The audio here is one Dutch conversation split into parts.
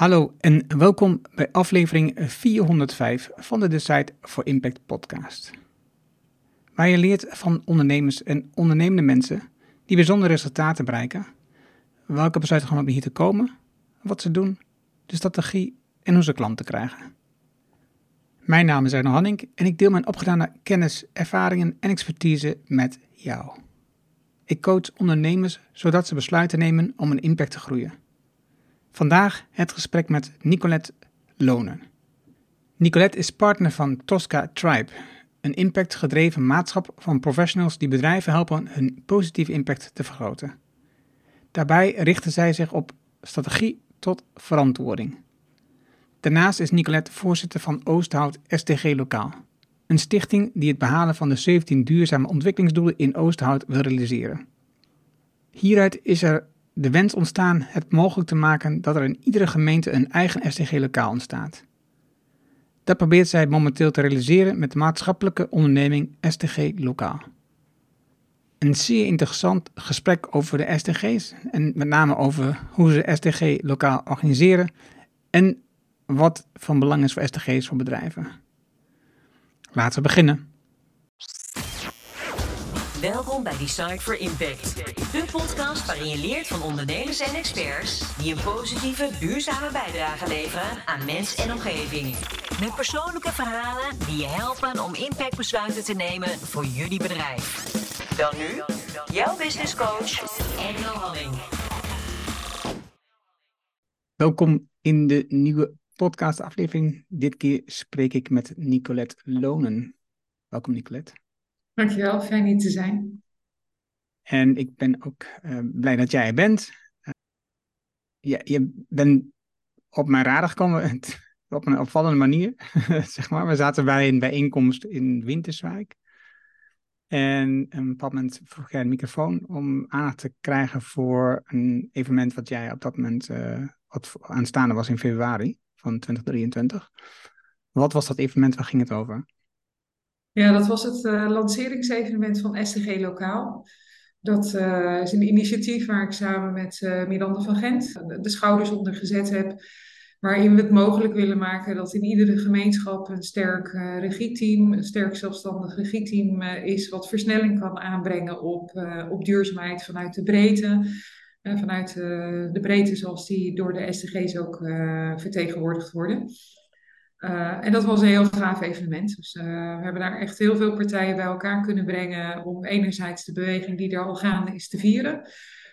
Hallo en welkom bij aflevering 405 van de Decide for Impact podcast. Waar je leert van ondernemers en ondernemende mensen die bijzondere resultaten bereiken, welke besluiten gaan om hier te komen, wat ze doen, de strategie en hoe ze klanten krijgen. Mijn naam is Arno Hanning en ik deel mijn opgedane kennis, ervaringen en expertise met jou. Ik coach ondernemers zodat ze besluiten nemen om een impact te groeien. Vandaag het gesprek met Nicolette Lonen. Nicolette is partner van Tosca Tribe, een impactgedreven maatschap van professionals die bedrijven helpen hun positieve impact te vergroten. Daarbij richten zij zich op strategie tot verantwoording. Daarnaast is Nicolette voorzitter van Oosthout STG Lokaal, een stichting die het behalen van de 17 duurzame ontwikkelingsdoelen in Oosthout wil realiseren. Hieruit is er de wens ontstaan het mogelijk te maken dat er in iedere gemeente een eigen STG-lokaal ontstaat. Dat probeert zij momenteel te realiseren met de maatschappelijke onderneming STG Lokaal. Een zeer interessant gesprek over de STG's en met name over hoe ze STG lokaal organiseren en wat van belang is voor STG's voor bedrijven. Laten we beginnen. Welkom bij Design for Impact, de podcast waarin je leert van ondernemers en experts die een positieve, duurzame bijdrage leveren aan mens en omgeving. Met persoonlijke verhalen die je helpen om impactbesluiten te nemen voor jullie bedrijf. Dan nu, jouw business coach, Engel Halling. Welkom in de nieuwe podcastaflevering. Dit keer spreek ik met Nicolette Lonen. Welkom Nicolette. Dankjewel, fijn hier te zijn. En ik ben ook uh, blij dat jij er bent. Uh, je bent op mijn radar gekomen op een opvallende manier. zeg maar. We zaten bij een bijeenkomst in Winterswijk. En op een bepaald moment vroeg jij een microfoon om aandacht te krijgen voor een evenement wat jij op dat moment uh, aanstaande was in februari van 2023. Wat was dat evenement? Waar ging het over? Ja, dat was het uh, lanceringsevenement van STG Lokaal. Dat uh, is een initiatief waar ik samen met uh, Miranda van Gent de schouders onder gezet heb. Waarin we het mogelijk willen maken dat in iedere gemeenschap een sterk uh, regieteam, een sterk zelfstandig regieteam is, wat versnelling kan aanbrengen op, op duurzaamheid vanuit de breedte. vanuit de breedte zoals die door de SDG's ook vertegenwoordigd worden. Uh, en dat was een heel gaaf evenement. Dus uh, we hebben daar echt heel veel partijen bij elkaar kunnen brengen om enerzijds de beweging die er al gaande is te vieren,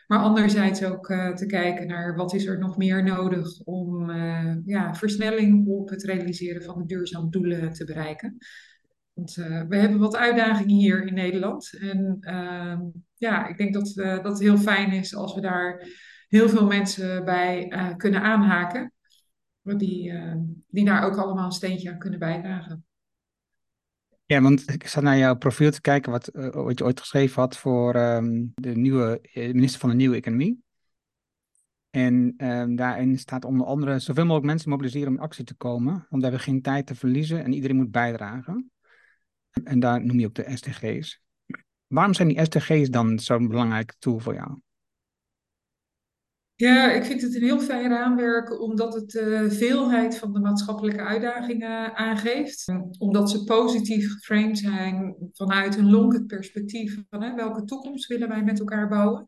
maar anderzijds ook uh, te kijken naar wat is er nog meer nodig om ja, versnelling op het realiseren van de duurzame doelen te bereiken. Want we hebben wat uitdagingen hier in Nederland. En ehm, ja, ik denk dat, dat het heel fijn is als we daar heel veel mensen bij kunnen aanhaken die, uh, die daar ook allemaal een steentje aan kunnen bijdragen. Ja, want ik zat naar jouw profiel te kijken wat, uh, wat je ooit geschreven had voor um, de nieuwe eh, minister van de Nieuwe Economie. En um, daarin staat onder andere zoveel mogelijk mensen mobiliseren om in actie te komen, want we hebben geen tijd te verliezen en iedereen moet bijdragen. En daar noem je ook de SDG's. Waarom zijn die SDG's dan zo'n belangrijk tool voor jou? Ja, ik vind het een heel fijn raamwerk omdat het de uh, veelheid van de maatschappelijke uitdagingen aangeeft. Omdat ze positief geframed zijn vanuit een lonkend perspectief van hè, welke toekomst willen wij met elkaar bouwen.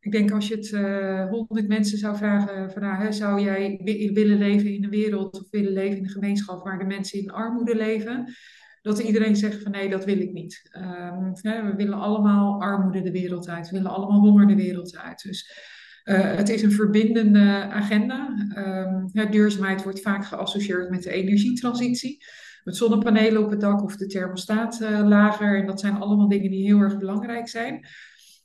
Ik denk als je het uh, honderd mensen zou vragen van nou, hè, zou jij willen leven in een wereld of willen leven in een gemeenschap waar de mensen in armoede leven, dat iedereen zegt van nee, dat wil ik niet. Um, we willen allemaal armoede de wereld uit, we willen allemaal honger de wereld uit. Dus uh, het is een verbindende agenda. Ja, duurzaamheid wordt vaak geassocieerd met de energietransitie. Met zonnepanelen op het dak of de thermostaat uh, lager. En dat zijn allemaal dingen die heel erg belangrijk zijn.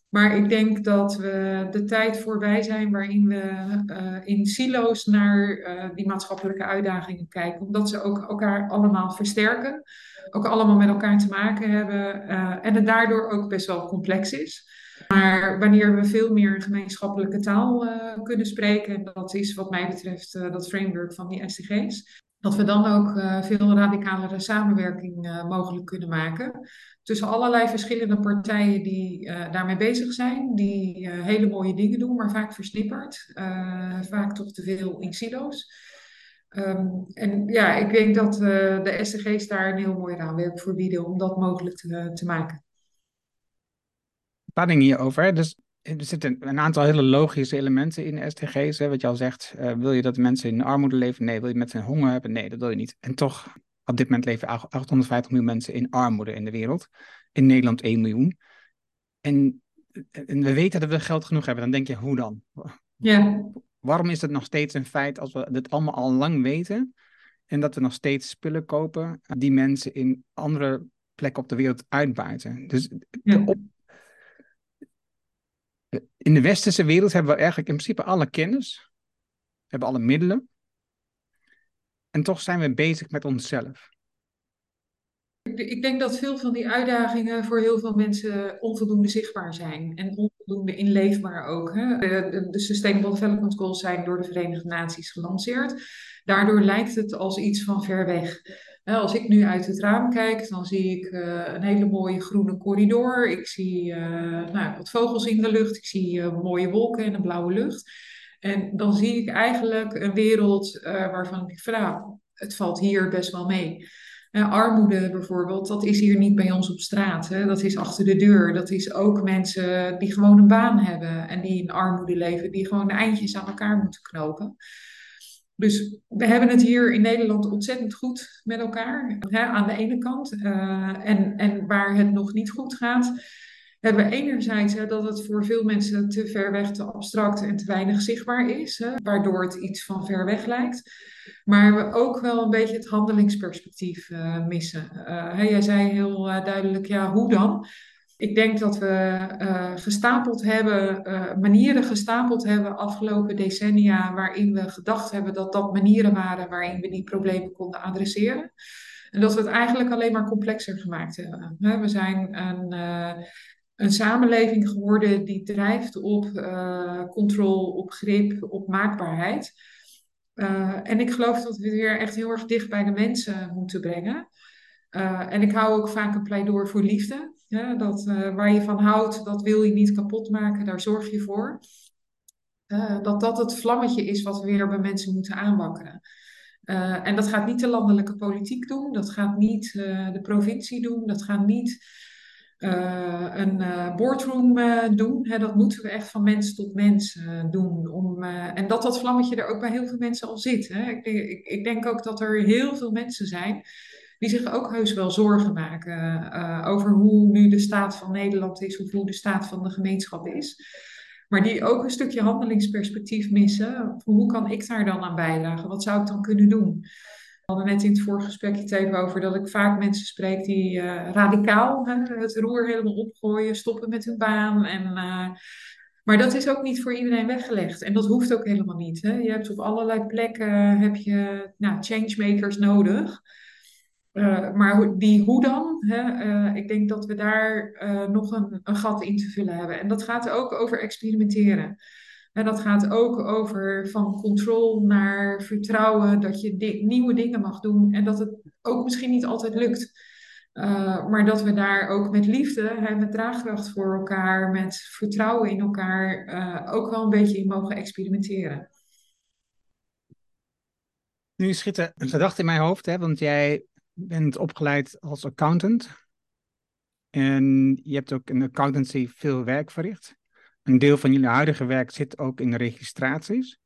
Maar ik denk dat we de tijd voorbij zijn waarin we uh, in silo's naar die maatschappelijke uitdagingen kijken. Omdat ze ook elkaar allemaal versterken. Ook allemaal met elkaar te maken hebben. en het daardoor ook best wel complex is. Maar wanneer we veel meer een gemeenschappelijke taal uh, kunnen spreken, en dat is wat mij betreft uh, dat framework van die SDG's, dat we dan ook uh, veel radicalere samenwerking mogelijk kunnen maken tussen allerlei verschillende partijen die daarmee bezig zijn, die hele mooie dingen doen, maar vaak versnipperd, vaak toch te veel in silo's. Um, en ja, ik denk dat de SDG's daar een heel mooi raamwerk voor bieden om dat mogelijk te, te maken. Dingen hierover. Dus er zitten een aantal hele logische elementen in de SDG's. Hè, wat je al zegt, uh, wil je dat mensen in armoede leven? Nee. Wil je mensen honger hebben? Nee, dat wil je niet. En toch, op dit moment leven 850 miljoen mensen in armoede in de wereld. In Nederland 1 miljoen. En, en we weten dat we geld genoeg hebben. Dan denk je, hoe dan? Ja. Waarom is het nog steeds een feit als we dit allemaal al lang weten? En dat we nog steeds spullen kopen die mensen in andere plekken op de wereld uitbuiten. Dus de, op, in de westerse wereld hebben we eigenlijk in principe alle kennis, hebben alle middelen. En toch zijn we bezig met onszelf. Ik denk dat veel van die uitdagingen voor heel veel mensen onvoldoende zichtbaar zijn. En onvoldoende inleefbaar ook. Hè? De, de Sustainable Development Goals zijn door de Verenigde Naties gelanceerd. Daardoor lijkt het als iets van ver weg. Als ik nu uit het raam kijk, dan zie ik uh, een hele mooie groene corridor. Ik zie uh, nou, wat vogels in de lucht. Ik zie uh, mooie wolken en een blauwe lucht. En dan zie ik eigenlijk een wereld waarvan ik van nou, het valt hier best wel mee. armoede bijvoorbeeld, dat is hier niet bij ons op straat. Hè? Dat is achter de deur. Dat is ook mensen die gewoon een baan hebben en die in armoede leven, die gewoon de eindjes aan elkaar moeten knopen. Dus we hebben het hier in Nederland ontzettend goed met elkaar, hè, aan de ene kant. Uh, en, en waar het nog niet goed gaat, hebben we enerzijds hè, dat het voor veel mensen te ver weg, te abstract en te weinig zichtbaar is, hè, waardoor het iets van ver weg lijkt. Maar we ook wel een beetje het handelingsperspectief uh, missen. Hè, jij zei heel duidelijk, ja, hoe dan? Ik denk dat we uh, gestapeld hebben, uh, manieren gestapeld hebben afgelopen decennia waarin we gedacht hebben dat dat manieren waren waarin we die problemen konden adresseren. En dat we het eigenlijk alleen maar complexer gemaakt hebben. We zijn een, uh, een samenleving geworden die drijft op controle, op grip, op maakbaarheid. en ik geloof dat we het weer echt heel erg dicht bij de mensen moeten brengen. en ik hou ook vaak een pleidooi voor liefde. Ja, dat, uh, waar je van houdt, dat wil je niet kapot maken, daar zorg je voor. Uh, dat dat het vlammetje is wat we weer bij mensen moeten aanwakkeren. Uh, en dat gaat niet de landelijke politiek doen, dat gaat niet de provincie doen, dat gaat niet een boardroom doen. Hè, dat moeten we echt van mens tot mens doen. Om, en dat dat vlammetje er ook bij heel veel mensen al zit. Hè. Ik, ik, ik denk ook dat er heel veel mensen zijn die zich ook heus wel zorgen maken uh, over hoe nu de staat van Nederland is of hoe de staat van de gemeenschap is. Maar die ook een stukje handelingsperspectief missen. Hoe kan ik daar dan aan bijdragen? Wat zou ik dan kunnen doen? We hadden net in het vorige gesprekje even over dat ik vaak mensen spreek die uh, radicaal hè, het roer helemaal opgooien, stoppen met hun baan. En, uh, maar dat is ook niet voor iedereen weggelegd. En dat hoeft ook helemaal niet. Hè. Je hebt op allerlei plekken heb je, nou, changemakers nodig. Uh, maar die hoe dan? Hè? Uh, ik denk dat we daar uh, nog een, een, gat in te vullen hebben. En dat gaat ook over experimenteren. En dat gaat ook over van controle naar vertrouwen dat je nieuwe dingen mag doen en dat het ook misschien niet altijd lukt. maar dat we daar ook met liefde, hè, met draagkracht voor elkaar, met vertrouwen in elkaar, ook wel een beetje in mogen experimenteren. Nu schiet er een gedachte in mijn hoofd, hè, want jij bent opgeleid als accountant. En je hebt ook in de accountancy veel werk verricht. Een deel van jullie huidige werk zit ook in de registraties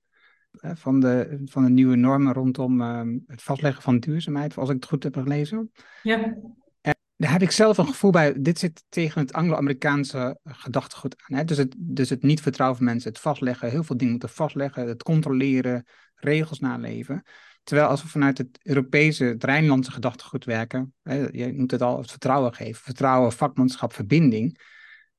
van de, van de nieuwe normen rondom ehm, het vastleggen van duurzaamheid, als ik het goed heb gelezen. Ja. En daar heb ik zelf een gevoel bij, dit zit tegen het Anglo-Amerikaanse gedachtegoed aan. Hè? Dus, het, dus het niet vertrouwen van mensen, het vastleggen, heel veel dingen moeten vastleggen, het controleren, regels naleven. Terwijl als we vanuit het Europese, het Rijnlandse gedachtegoed werken, hè, je noemt het al het vertrouwen geven, vertrouwen, vakmanschap, verbinding.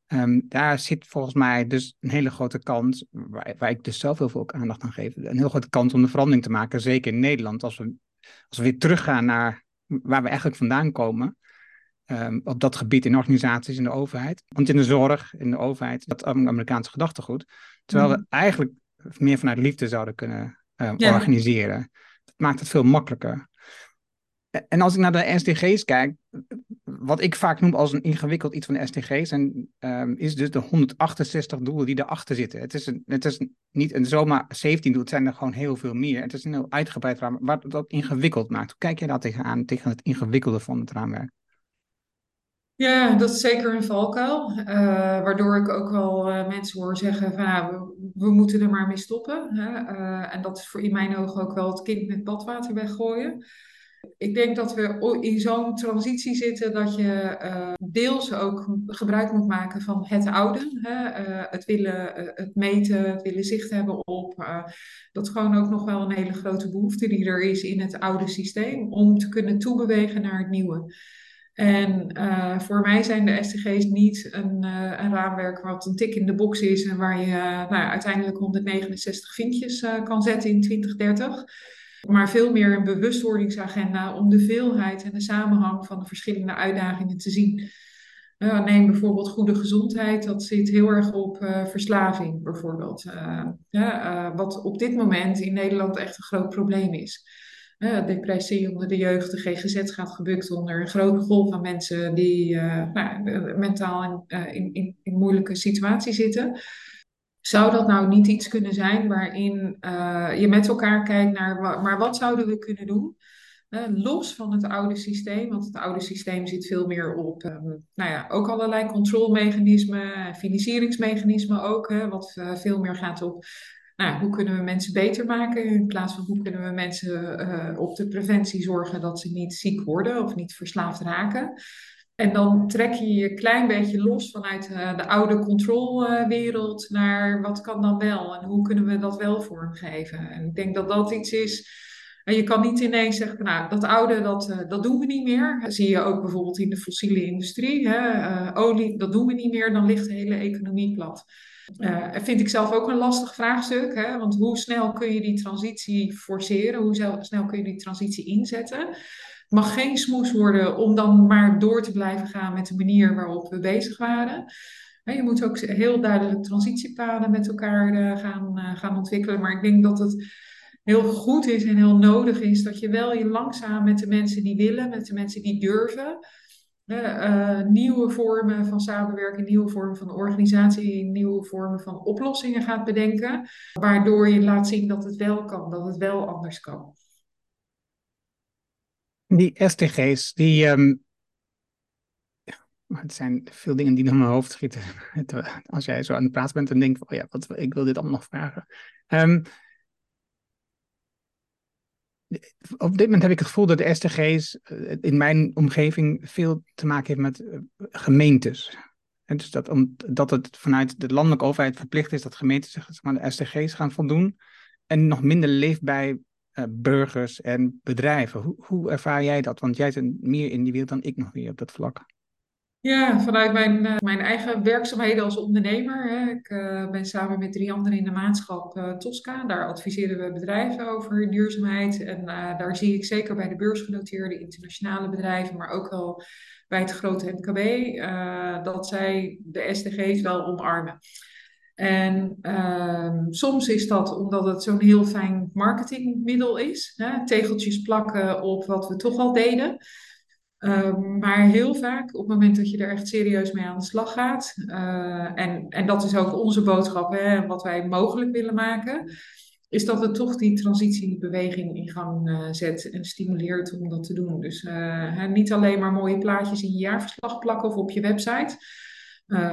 Um, daar zit volgens mij dus een hele grote kans, waar, waar, ik dus zelf heel veel ook aandacht aan geef, een heel grote kans om de verandering te maken, zeker in Nederland, als we, als we weer teruggaan naar waar we eigenlijk vandaan komen, um, op dat gebied in organisaties, in de overheid. Want in de zorg, in de overheid, dat Amerikaanse gedachtegoed. Terwijl we mm. eigenlijk meer vanuit liefde zouden kunnen uh, ja. organiseren maakt het veel makkelijker. En als ik naar de SDG's kijk, wat ik vaak noem als een ingewikkeld iets van de SDG's, en, um, is dus de 168 doelen die erachter zitten. Het is, een, het is niet een zomaar 17 doel, het zijn er gewoon heel veel meer. Het is een heel uitgebreid raam, wat dat ingewikkeld maakt. Hoe kijk jij daar tegenaan, tegen het ingewikkelde van het raamwerk? Ja, dat is zeker een valkuil. Uh, waardoor ik ook wel uh, mensen hoor zeggen van nou, we, we, moeten er maar mee stoppen. Hè? Uh, en dat is voor in mijn ogen ook wel het kind met badwater weggooien. Ik denk dat we in zo'n transitie zitten dat je deels ook gebruik moet maken van het oude. Hè? Het willen, het meten, het willen zicht hebben op. dat is gewoon ook nog wel een hele grote behoefte die er is in het oude systeem om te kunnen toebewegen naar het nieuwe. En voor mij zijn de SDG's niet een, een, raamwerk wat een tik in de box is en waar je nou, uiteindelijk 169 vinkjes kan zetten in 2030 maar veel meer een bewustwordingsagenda om de veelheid en de samenhang van de verschillende uitdagingen te zien. Neem bijvoorbeeld goede gezondheid, dat zit heel erg op verslaving bijvoorbeeld. Wat op dit moment in Nederland echt een groot probleem is. Depressie onder de jeugd, de GGZ gaat gebukt onder een grote golf van mensen die nou, mentaal in, in, in, in moeilijke situaties zitten. Zou dat nou niet iets kunnen zijn waarin uh, je met elkaar kijkt naar, maar wat zouden we kunnen doen? Uh, los van het oude systeem, want het oude systeem zit veel meer op, um, nou ja, ook allerlei controlemechanismen, financieringsmechanismen ook, wat uh, veel meer gaat op, nou, hoe kunnen we mensen beter maken in plaats van hoe kunnen we mensen op de preventie zorgen dat ze niet ziek worden of niet verslaafd raken. En dan trek je je klein beetje los vanuit uh, de oude controlwereld naar wat kan dan wel en hoe kunnen we dat wel vormgeven. En ik denk dat dat iets is. En je kan niet ineens zeggen, nou, dat oude, dat, uh, dat doen we niet meer. Dat zie je ook bijvoorbeeld in de fossiele industrie. Hè? Uh, olie, dat doen we niet meer, dan ligt de hele economie plat. Uh, vind ik zelf ook een lastig vraagstuk. Hè? Want hoe snel kun je die transitie forceren? Hoe snel kun je die transitie inzetten? mag geen smoes worden om dan maar door te blijven gaan met de manier waarop we bezig waren. Je moet ook heel duidelijk transitiepaden met elkaar eh, gaan, eh, gaan ontwikkelen. Maar ik denk dat het heel goed is en heel nodig is dat je wel je langzaam met de mensen die willen, met de mensen die durven, uh, nieuwe vormen van samenwerking, nieuwe vormen van organisatie, nieuwe vormen van oplossingen gaat bedenken. Waardoor je laat zien dat het wel kan, dat het wel anders kan. Die STG's, die. Um, het zijn veel dingen die naar mijn hoofd schieten. Als jij zo aan het praten bent en denkt: oh ja, wat, ik wil dit allemaal nog vragen. Um, op dit moment heb ik het gevoel dat de STG's eh, in mijn omgeving veel te maken heeft met eh, gemeentes. En dus dat, omdat het vanuit de landelijke overheid verplicht is dat gemeenten zich aan de STG's gaan voldoen. En nog minder leeft bij uh, burgers en bedrijven. Hoe, hoe, ervaar jij dat? Want jij zit meer in die wereld dan ik nog weer op dat vlak. Ja, vanuit mijn, uh, mijn eigen werkzaamheden als ondernemer. Hè. Ik uh, ben samen met drie anderen in de maatschap Tosca. Daar adviseren we bedrijven over duurzaamheid. En daar zie ik zeker bij de beursgenoteerde internationale bedrijven, maar ook wel bij het grote MKB, dat zij de SDG's wel omarmen. En um, soms is dat omdat het zo'n heel fijn marketingmiddel is. Hè? Tegeltjes plakken op wat we toch al deden. Um, maar heel vaak op het moment dat je er echt serieus mee aan de slag gaat. Uh, en, en dat is ook onze boodschap, hè, wat wij mogelijk willen maken. Is dat het toch die transitiebeweging in gang uh, zet en stimuleert om dat te doen. Dus uh, niet alleen maar mooie plaatjes in je jaarverslag plakken of op je website.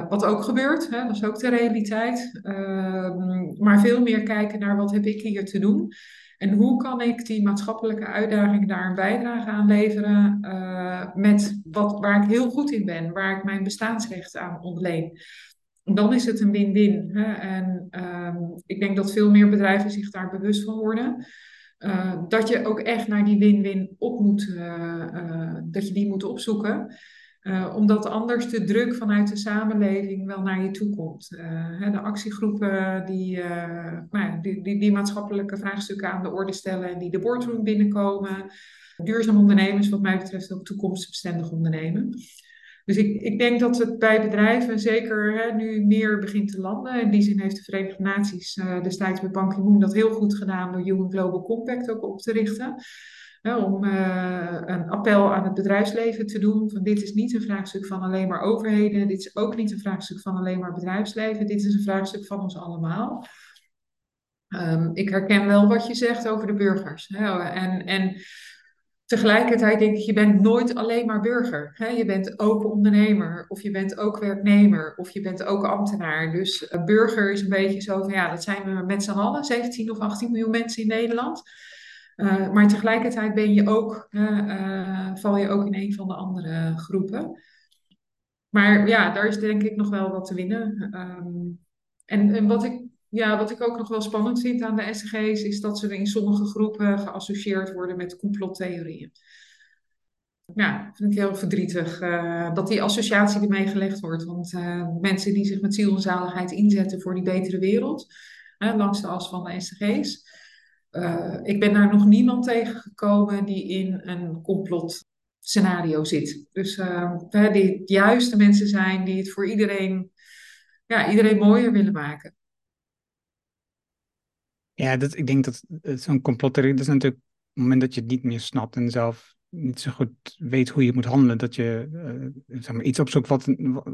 Wat ook gebeurt, hè, dat is ook de realiteit. Uh, maar veel meer kijken naar wat heb ik hier te doen. En hoe kan ik die maatschappelijke uitdaging daar een bijdrage aan leveren uh, met wat, waar ik heel goed in ben, waar ik mijn bestaansrecht aan ontleen. Dan is het een win-win. En um, ik denk dat veel meer bedrijven zich daar bewust van worden. dat je ook echt naar die win-win op moet, dat je die moet opzoeken. Uh, omdat anders de druk vanuit de samenleving wel naar je toe komt. Uh, de actiegroepen die, uh, nou die, die, die, maatschappelijke vraagstukken aan de orde stellen en die de boardroom binnenkomen. Duurzaam ondernemers, wat mij betreft ook toekomstbestendig ondernemen. Dus ik, ik denk dat het bij bedrijven zeker hè, nu meer begint te landen. In die zin heeft de Verenigde Naties destijds met Ban Ki-moon dat heel goed gedaan door UN Global Compact ook op te richten. Om uh, een appel aan het bedrijfsleven te doen. Van dit is niet een vraagstuk van alleen maar overheden. Dit is ook niet een vraagstuk van alleen maar bedrijfsleven. Dit is een vraagstuk van ons allemaal. Um, ik herken wel wat je zegt over de burgers. Hè? En, en tegelijkertijd denk ik, je bent nooit alleen maar burger. Hè? Je bent ook ondernemer, of je bent ook werknemer, of je bent ook ambtenaar. Dus uh, burger is een beetje zo van, ja, dat zijn we met z'n allen, 17 of 18 miljoen mensen in Nederland. Uh, maar tegelijkertijd ben je ook, uh, val je ook in een van de andere groepen. Maar ja, daar is denk ik nog wel wat te winnen. Um, en, en wat ik ja, wat ik ook nog wel spannend vind aan de SG's, is dat ze in sommige groepen geassocieerd worden met complottheorieën. Ja, vind ik heel verdrietig uh, dat die associatie ermee gelegd wordt. Want mensen die zich met ziel en zaligheid inzetten voor die betere wereld, langs de as van de SG's. ik ben daar nog niemand tegengekomen die in een complotscenario zit. Dus die juist de mensen zijn die het voor iedereen, ja, iedereen mooier willen maken. Ja, dat, ik denk dat zo'n complottheorie, dat is natuurlijk op het moment dat je het niet meer snapt en zelf niet zo goed weet hoe je moet handelen, dat je uh, iets opzoekt wat,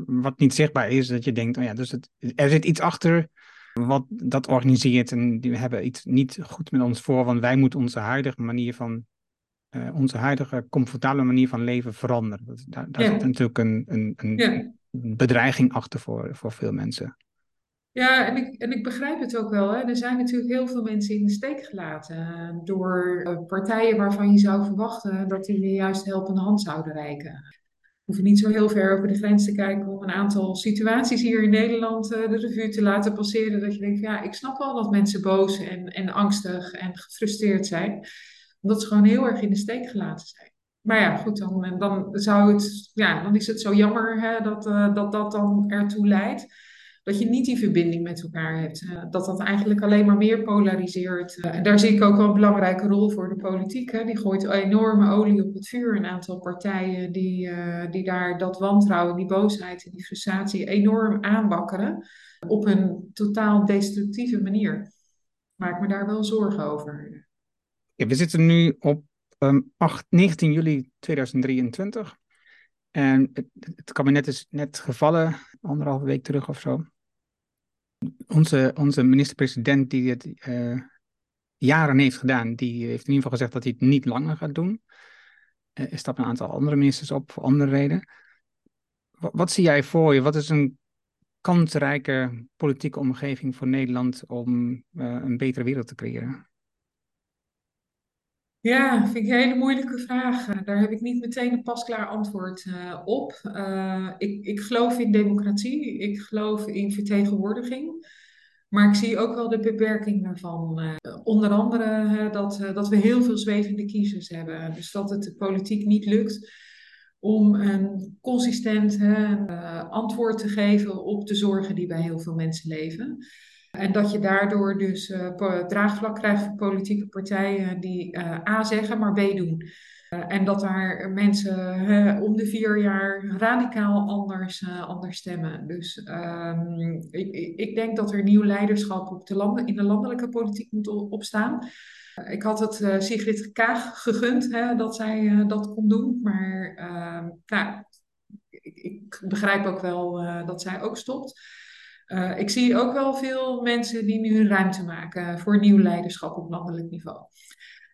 wat niet zichtbaar is, dat je denkt, oh ja, dus er zit iets achter wat dat organiseert en die hebben iets niet goed met ons voor, want wij moeten onze huidige manier van, uh, onze huidige comfortabele manier van leven veranderen. Dat, daar daar zit natuurlijk een, een, een ja. bedreiging achter voor, voor veel mensen. Ja, en ik, en ik begrijp het ook wel. Hè. Er zijn natuurlijk heel veel mensen in de steek gelaten eh, door uh, partijen waarvan je zou verwachten dat die je juist helpende hand zouden reiken. We hoeven niet zo heel ver over de grens te kijken om een aantal situaties hier in Nederland uh, de revue te laten passeren. Dat je denkt, ja, ik snap wel dat mensen boos en, en angstig en gefrustreerd zijn. Omdat ze gewoon heel erg in de steek gelaten zijn. Maar ja, goed, dan, dan, zou het, ja, dan is het zo jammer hè, dat, dat dat dan ertoe leidt dat je niet die verbinding met elkaar hebt. Uh, dat dat eigenlijk alleen maar meer polariseert. Uh, en daar zie ik ook wel een belangrijke rol voor de politiek. Hè. Die gooit enorme olie op het vuur. Een aantal partijen die, uh, die daar dat wantrouwen, die boosheid en die frustratie enorm aanbakkeren. Op een totaal destructieve manier. Maak me daar wel zorgen over. Ja, we zitten nu op um, 8, 19 juli 2023. En het, het, kabinet is net gevallen, anderhalve week terug of zo. Onze, onze minister-president, die het uh, jaren heeft gedaan, die heeft in ieder geval gezegd dat hij het niet langer gaat doen. Uh, er stappen een aantal andere ministers op voor andere redenen. Wat, zie jij voor je? Wat is een kansrijke politieke omgeving voor Nederland om uh, een betere wereld te creëren? Ja, vind ik een hele moeilijke vraag. Daar heb ik niet meteen een pasklaar antwoord uh, op. Uh, ik, ik geloof in democratie, ik geloof in vertegenwoordiging. Maar ik zie ook wel de beperking daarvan. Uh, onder andere dat, dat we heel veel zwevende kiezers hebben. Dus dat het de politiek niet lukt om een consistent antwoord te geven op de zorgen die bij heel veel mensen leven. En dat je daardoor dus uh, draagvlak krijgt voor politieke partijen die uh, A zeggen, maar B doen. Uh, en dat daar mensen om de vier jaar radicaal anders, anders stemmen. Dus um, ik, ik, denk dat er nieuw leiderschap op de landen, in de landelijke politiek moet opstaan. Ik had het Sigrid Kaag gegund hè, dat zij dat kon doen. Maar ehm, nou, ik, ik, begrijp ook wel dat zij ook stopt. Uh, ik zie ook wel veel mensen die nu ruimte maken voor nieuw leiderschap op landelijk niveau.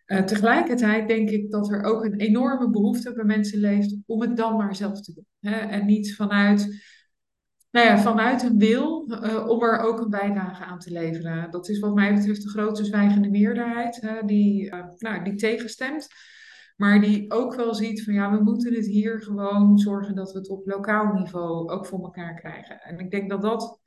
Uh, tegelijkertijd denk ik dat er ook een enorme behoefte bij mensen leeft om het dan maar zelf te doen. Hè? En niet vanuit, nou ja, vanuit een wil uh, om er ook een bijdrage aan te leveren. Dat is wat mij betreft de grote zwijgende meerderheid die, nou, die tegenstemt. Maar die ook wel ziet van ja, we moeten het hier gewoon zorgen dat we het op lokaal niveau ook voor elkaar krijgen. En ik denk dat dat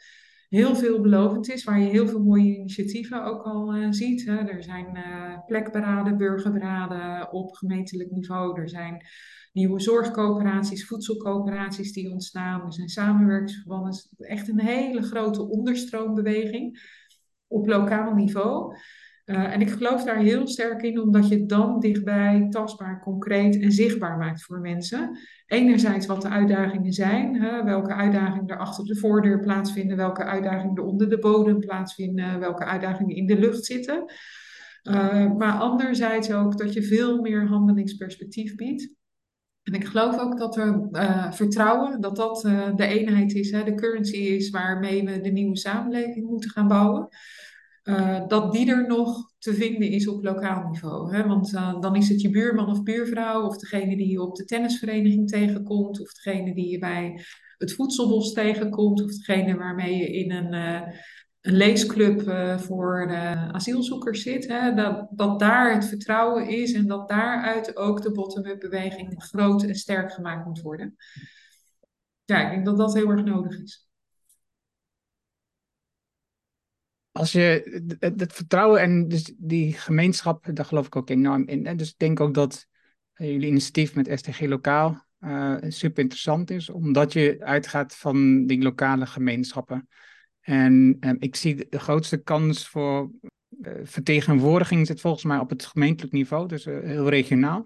heel veelbelovend is, waar je heel veel mooie initiatieven ook al uh, ziet. Hè. Er zijn uh, plekberaden, burgerberaden op gemeentelijk niveau. Er zijn nieuwe zorgcoöperaties, voedselcoöperaties die ontstaan. Er zijn samenwerkingsverbanden. Echt een hele grote onderstroombeweging op lokaal niveau. Uh, en ik geloof daar heel sterk in, omdat je het dan dichtbij, tastbaar, concreet en zichtbaar maakt voor mensen. Enerzijds wat de uitdagingen zijn, hè, welke uitdagingen er achter de voordeur plaatsvinden, welke uitdagingen er onder de bodem plaatsvinden, welke uitdagingen in de lucht zitten. Uh, maar anderzijds ook dat je veel meer handelingsperspectief biedt. En ik geloof ook dat we uh, vertrouwen dat dat de eenheid is, hè, de currency is waarmee we de nieuwe samenleving moeten gaan bouwen. Uh, dat die er nog te vinden is op lokaal niveau. Hè? Want dan is het je buurman of buurvrouw, of degene die je op de tennisvereniging tegenkomt, of degene die je bij het voedselbos tegenkomt, of degene waarmee je in een een leesclub voor asielzoekers zit, hè, dat, dat daar het vertrouwen is en dat daaruit ook de bottom-up beweging groot en sterk gemaakt moet worden. Ja, ik denk dat dat heel erg nodig is. Als je het, vertrouwen en dus die gemeenschap, daar geloof ik ook enorm in. Dus ik denk ook dat uh, jullie initiatief met STG Lokaal uh, super interessant is, omdat je uitgaat van die lokale gemeenschappen. En um, ik zie de grootste kans voor vertegenwoordiging zit volgens mij op het gemeentelijk niveau, dus heel regionaal.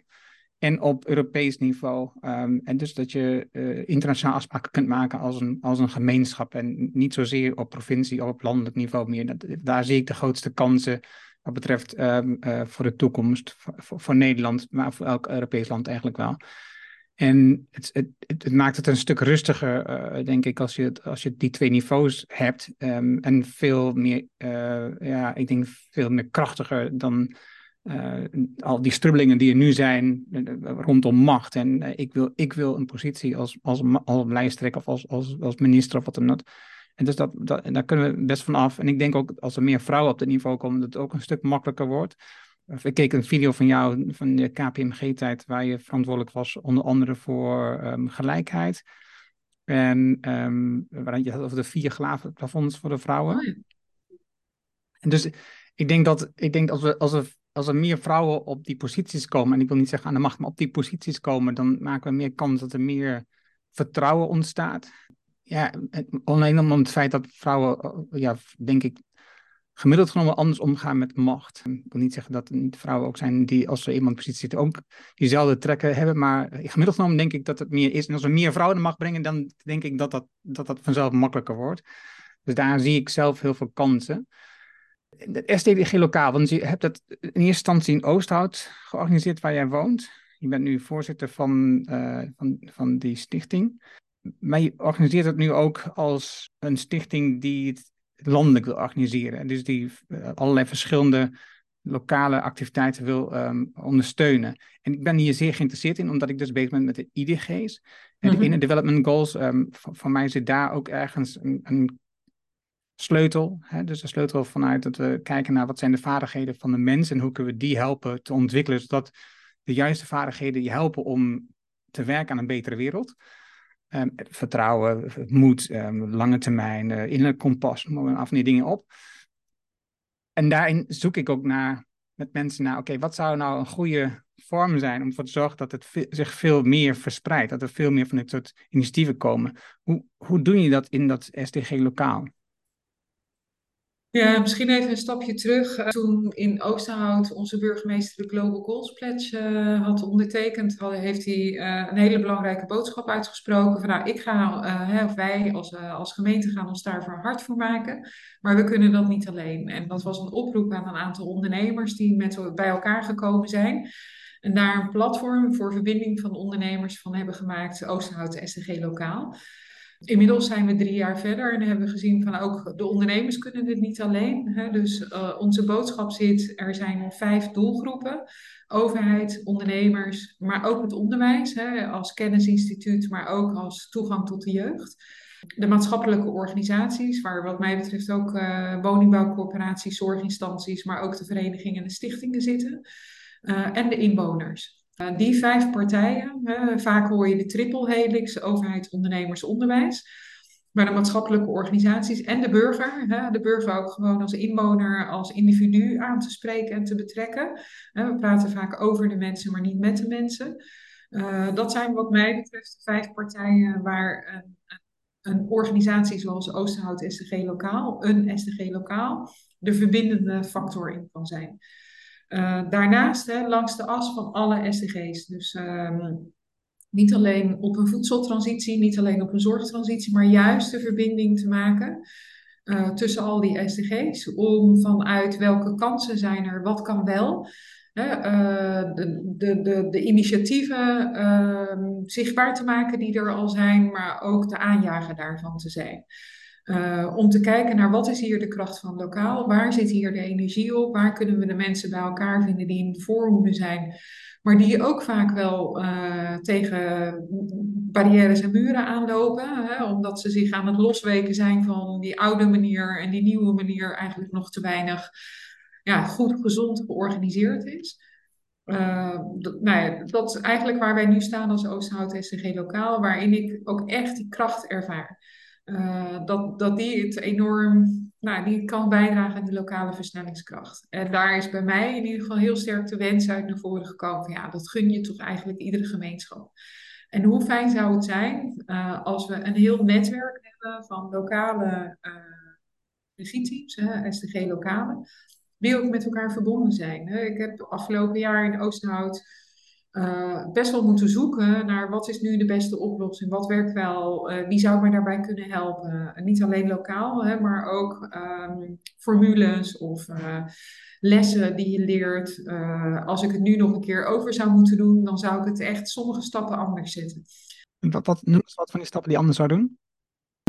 En op Europees niveau. Um, en dus dat je uh, internationaal afspraken kunt maken als een, als een gemeenschap. En niet zozeer op provincie of op landelijk niveau meer. Daar zie ik de grootste kansen wat betreft um, voor de toekomst. Voor, Nederland, maar voor elk Europees land eigenlijk wel. En het, het, het, maakt het een stuk rustiger, uh, denk ik, als je, als je die twee niveaus hebt. Um, en veel meer, ja, ik denk veel meer krachtiger dan uh, al die strubbelingen die er nu zijn rondom macht. En ik, wil, ik wil een positie als, als, als lijsttrekker of als, als, als minister of wat dan ook. En dus dat, dat, daar kunnen we best van af. En ik denk ook als er meer vrouwen op dat niveau komen, dat het ook een stuk makkelijker wordt. Ik keek een video van jou van de KPMG-tijd, waar je verantwoordelijk was onder andere voor um, gelijkheid. En um, waar je had over de vier glaven plafonds voor de vrouwen. Oh en dus ik denk dat ik denk als, we, als, er, als er meer vrouwen op die posities komen, en ik wil niet zeggen aan de macht, maar op die posities komen, dan maken we meer kans dat er meer vertrouwen ontstaat. Ja, alleen om het feit dat vrouwen, ja, denk ik, gemiddeld genomen anders omgaan met macht. Ik wil niet zeggen dat er niet vrouwen ook zijn die, als ze iemand positie zitten, ook diezelfde trekken hebben. Maar gemiddeld genomen denk ik dat het meer is. En als we meer vrouwen de macht brengen, dan denk ik dat dat, dat, dat vanzelf makkelijker wordt. Dus daar zie ik zelf heel veel kansen. STDG lokaal, want je hebt het in eerste instantie in Oosthout georganiseerd waar jij woont. Je bent nu voorzitter van, uh, van, van die stichting. Maar je organiseert het nu ook als een stichting die het landelijk wil organiseren. Dus die uh, allerlei verschillende lokale activiteiten wil um, ondersteunen. En ik ben hier zeer geïnteresseerd in, omdat ik dus bezig ben met de IDG's. En de mm Development Goals, um, voor, mij zit daar ook ergens een, een sleutel. Hè? Dus een sleutel vanuit dat we kijken naar wat zijn de vaardigheden van de mens en hoe kunnen we die helpen te ontwikkelen, zodat de juiste vaardigheden je helpen om te werken aan een betere wereld. Um, vertrouwen, moed, um, lange termijn, uh, innerlijk kompas, noem af die dingen op. En daarin zoek ik ook naar, met mensen naar, oké, wat zou nou een goede vorm zijn om ervoor te zorgen dat het zich veel meer verspreidt, dat er veel meer van dit soort initiatieven komen. Hoe, hoe doe je dat in dat SDG lokaal? Ja, misschien even een stapje terug. Eh, toen in Oosterhout onze burgemeester de Global Goals Pledge uh, had ondertekend, heeft hij uh, een hele belangrijke boodschap uitgesproken. Van nou, ik ga, of wij als, als gemeente gaan ons daarvoor hard voor maken. Maar we kunnen dat niet alleen. En dat was een oproep aan een aantal ondernemers die met, bij elkaar gekomen zijn. En daar een platform voor verbinding van ondernemers van hebben gemaakt, Oosterhout SDG Lokaal. Inmiddels zijn we drie jaar verder en hebben we gezien van ook de ondernemers kunnen dit niet alleen. Hè? Dus uh, onze boodschap zit, er zijn vijf doelgroepen. Overheid, ondernemers, maar ook het onderwijs hè? als kennisinstituut, maar ook als toegang tot de jeugd. De maatschappelijke organisaties, waar wat mij betreft ook uh, woningbouwcorporaties, zorginstanties, maar ook de verenigingen en de stichtingen zitten. Uh, en de inwoners. Uh, die vijf partijen, vaak hoor je de triple helix, overheid, ondernemers, onderwijs. Maar de maatschappelijke organisaties en de burger, de burger ook gewoon als inwoner, als individu aan te spreken en te betrekken. we praten vaak over de mensen, maar niet met de mensen. Uh, dat zijn wat mij betreft de vijf partijen waar een, een organisatie zoals Oosterhout SDG Lokaal, een SDG Lokaal, de verbindende factor in kan zijn. Daarnaast, hè, langs de as van alle SDG's. Dus ehm, niet alleen op een voedseltransitie, niet alleen op een zorgtransitie, maar juist de verbinding te maken uh, tussen al die SDG's. Om vanuit welke kansen zijn er, wat kan wel. Uh, de, de, de, de, initiatieven uh, zichtbaar te maken die er al zijn, maar ook de aanjager daarvan te zijn. Uh, om te kijken naar wat is hier de kracht van lokaal, waar zit hier de energie op, waar kunnen we de mensen bij elkaar vinden die in de voorhoede zijn, maar die ook vaak wel uh, tegen barrières en muren aanlopen, hè, omdat ze zich aan het losweken zijn van die oude manier en die nieuwe manier eigenlijk nog te weinig ja, goed, gezond georganiseerd is. Uh, dat, nou ja, is eigenlijk waar wij nu staan als Oosterhout SCG Lokaal, waarin ik ook echt die kracht ervaar. Uh, dat, dat die het enorm nou, die kan bijdragen aan de lokale versnellingskracht. En daar is bij mij in ieder geval heel sterk de wens uit naar voren gekomen. Ja, dat gun je toch eigenlijk iedere gemeenschap. En hoe fijn zou het zijn uh, als we een heel netwerk hebben van lokale uh, regieteams, SDG lokale, die ook met elkaar verbonden zijn. Hè. Ik heb afgelopen jaar in Oosterhout uh, best wel moeten zoeken naar wat is nu de beste oplossing, wat werkt wel, uh, wie zou mij daarbij kunnen helpen. niet alleen lokaal, hè, maar ook um, formules of uh, lessen die je leert. als ik het nu nog een keer over zou moeten doen, dan zou ik het echt sommige stappen anders zetten. Wat, wat noem eens wat van die stappen die anders zou doen?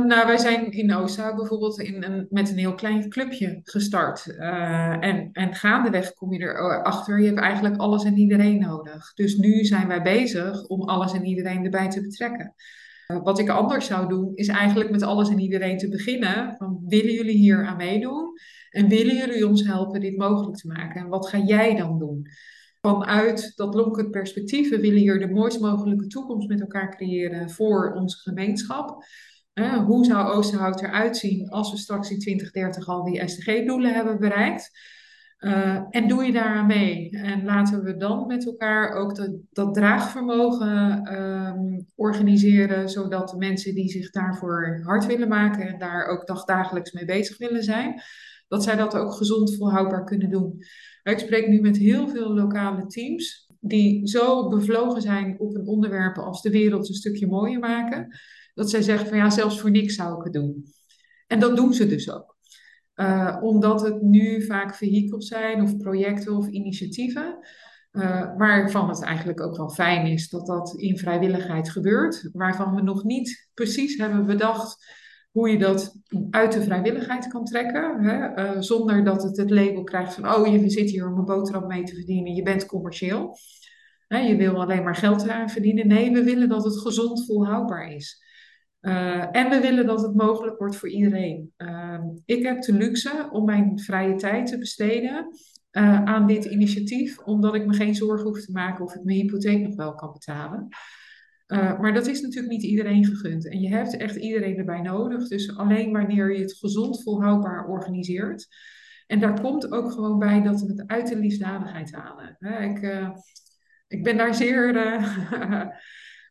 Nou, wij zijn in Oosta bijvoorbeeld in een, met een heel klein clubje gestart. Uh, en, en gaandeweg kom je erachter, je hebt eigenlijk alles en iedereen nodig. Dus nu zijn wij bezig om alles en iedereen erbij te betrekken. Uh, wat ik anders zou doen, is eigenlijk met alles en iedereen te beginnen. Van, willen jullie hier aan meedoen? En willen jullie ons helpen dit mogelijk te maken? En wat ga jij dan doen? Vanuit dat lonkend perspectief, we willen hier de mooist mogelijke toekomst met elkaar creëren voor onze gemeenschap hoe zou Oosterhout eruit zien als we straks in 2030 al die SDG-doelen hebben bereikt? Uh, en doe je daaraan mee? En laten we dan met elkaar ook dat, draagvermogen um, organiseren, zodat de mensen die zich daarvoor hard willen maken en daar ook dagdagelijks mee bezig willen zijn, dat zij dat ook gezond volhoudbaar kunnen doen. Ik spreek nu met heel veel lokale teams die zo bevlogen zijn op een onderwerp als de wereld een stukje mooier maken dat zij zeggen van ja, zelfs voor niks zou ik het doen. En dat doen ze dus ook. Uh, omdat het nu vaak vehikels zijn of projecten of initiatieven. Uh, waarvan het eigenlijk ook wel fijn is dat dat in vrijwilligheid gebeurt. Waarvan we nog niet precies hebben bedacht hoe je dat uit de vrijwilligheid kan trekken. Hè? Uh, zonder dat het het label krijgt van, oh je zit hier om een boterham mee te verdienen, je bent commercieel. Je wil alleen maar geld verdienen. Nee, we willen dat het gezond volhoudbaar is. Uh, en we willen dat het mogelijk wordt voor iedereen. Uh, ik heb de luxe om mijn vrije tijd te besteden uh, aan dit initiatief, omdat ik me geen zorgen hoef te maken of ik mijn hypotheek nog wel kan betalen. Uh, maar dat is natuurlijk niet iedereen gegund. En je hebt echt iedereen erbij nodig. Dus alleen wanneer je het gezond volhoudbaar organiseert. En daar komt ook gewoon bij dat we het uit de liefdadigheid halen. ik, ik ben daar zeer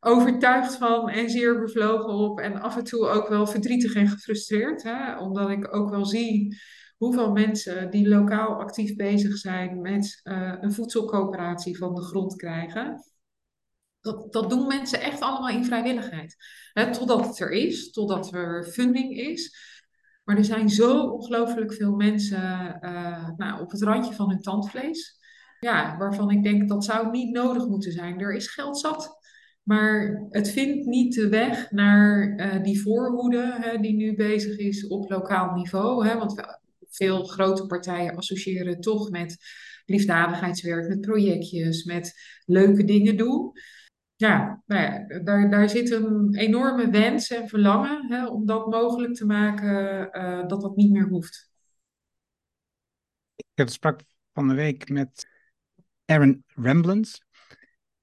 overtuigd van en zeer bevlogen op. En af en toe ook wel verdrietig en gefrustreerd. Hè? Omdat ik ook wel zie hoeveel mensen die lokaal actief bezig zijn met uh, een voedselcoöperatie van de grond krijgen. Dat, dat doen mensen echt allemaal in vrijwilligheid. Hè? Totdat het er is, totdat er funding is. Maar er zijn zo ongelooflijk veel mensen uh, nou, op het randje van hun tandvlees. Ja, waarvan ik denk dat zou niet nodig moeten zijn. Er is geld zat. Maar het vindt niet de weg naar uh, die voorhoede hè, die nu bezig is op lokaal niveau. Hè, want veel grote partijen associëren toch met liefdadigheidswerk, met projectjes, met leuke dingen doen. Ja, nou ja daar, daar zit een enorme wens en verlangen hè, om dat mogelijk te maken uh, dat dat niet meer hoeft. Ik sprak van de week met Aaron Ramblens.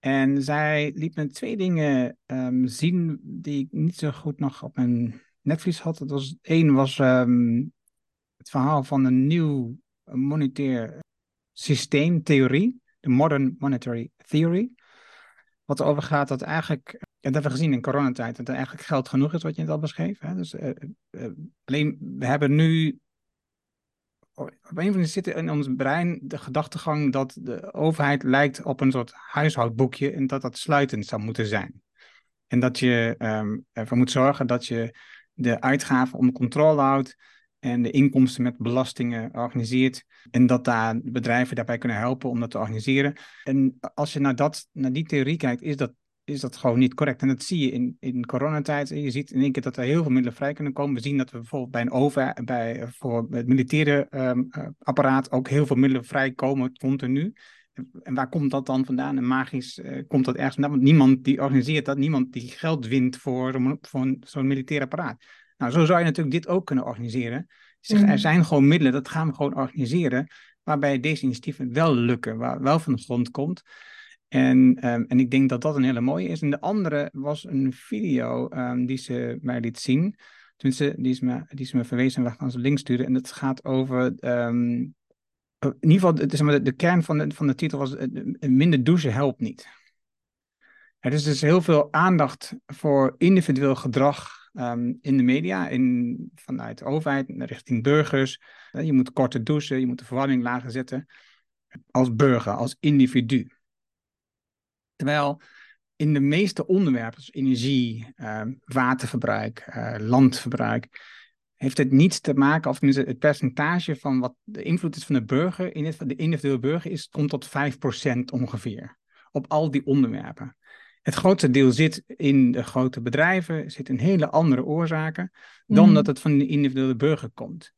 En zij liet me twee dingen um, zien die ik niet zo goed nog op mijn netvlies had. Het was, één was um, het verhaal van een nieuw monetair systeemtheorie, de Modern Monetary Theory. Wat erover gaat dat eigenlijk, en dat hebben we gezien in coronatijd, dat er eigenlijk geld genoeg is wat je net al beschreef. Hè? Dus, uh, uh, alleen, we hebben nu op een of andere zit in ons brein de gedachtegang dat de overheid lijkt op een soort huishoudboekje en dat dat sluitend zou moeten zijn. En dat je um, ervoor moet zorgen dat je de uitgaven onder controle houdt en de inkomsten met belastingen organiseert. En dat daar bedrijven daarbij kunnen helpen om dat te organiseren. En als je naar, dat, naar die theorie kijkt, is dat, is dat gewoon niet correct. En dat zie je in, in coronatijd. Je ziet in één keer dat er heel veel middelen vrij kunnen komen. We zien dat we bijvoorbeeld bij een over, bij, voor het militaire um, apparaat ook heel veel middelen vrijkomen continu. En waar komt dat dan vandaan? En magisch uh, komt dat ergens vandaan? Want niemand die organiseert dat, niemand die geld wint voor, voor zo'n militair apparaat. Nou, zo zou je natuurlijk dit ook kunnen organiseren. Zeg, er mhm. zijn gewoon middelen, dat gaan we gewoon organiseren, waarbij deze initiatieven wel lukken, waar wel van de grond komt. En, um, en ik denk dat dat een hele mooie is. En de andere was een video um, die ze mij liet zien. Tenminste, die is me, die is me verwezen en we gaan ze link sturen. En dat gaat over um, in ieder geval, het is maar de, de, kern van de, van de titel was minder douchen helpt niet. Er is dus heel veel aandacht voor individueel gedrag in de media, in, vanuit de overheid richting burgers. Je moet korter douchen, je moet de verwarming lager zetten. Als burger, als individu. Terwijl in de meeste onderwerpen, zoals energie, um, waterverbruik, uh, landverbruik, heeft het niets te maken, of tenminste het percentage van wat de invloed is van de burger, in het, de individuele burger, is, komt tot 5% ongeveer. Op al die onderwerpen. Het grootste deel zit in de grote bedrijven, zit in hele andere oorzaken dan mm. dat het van de individuele burger komt.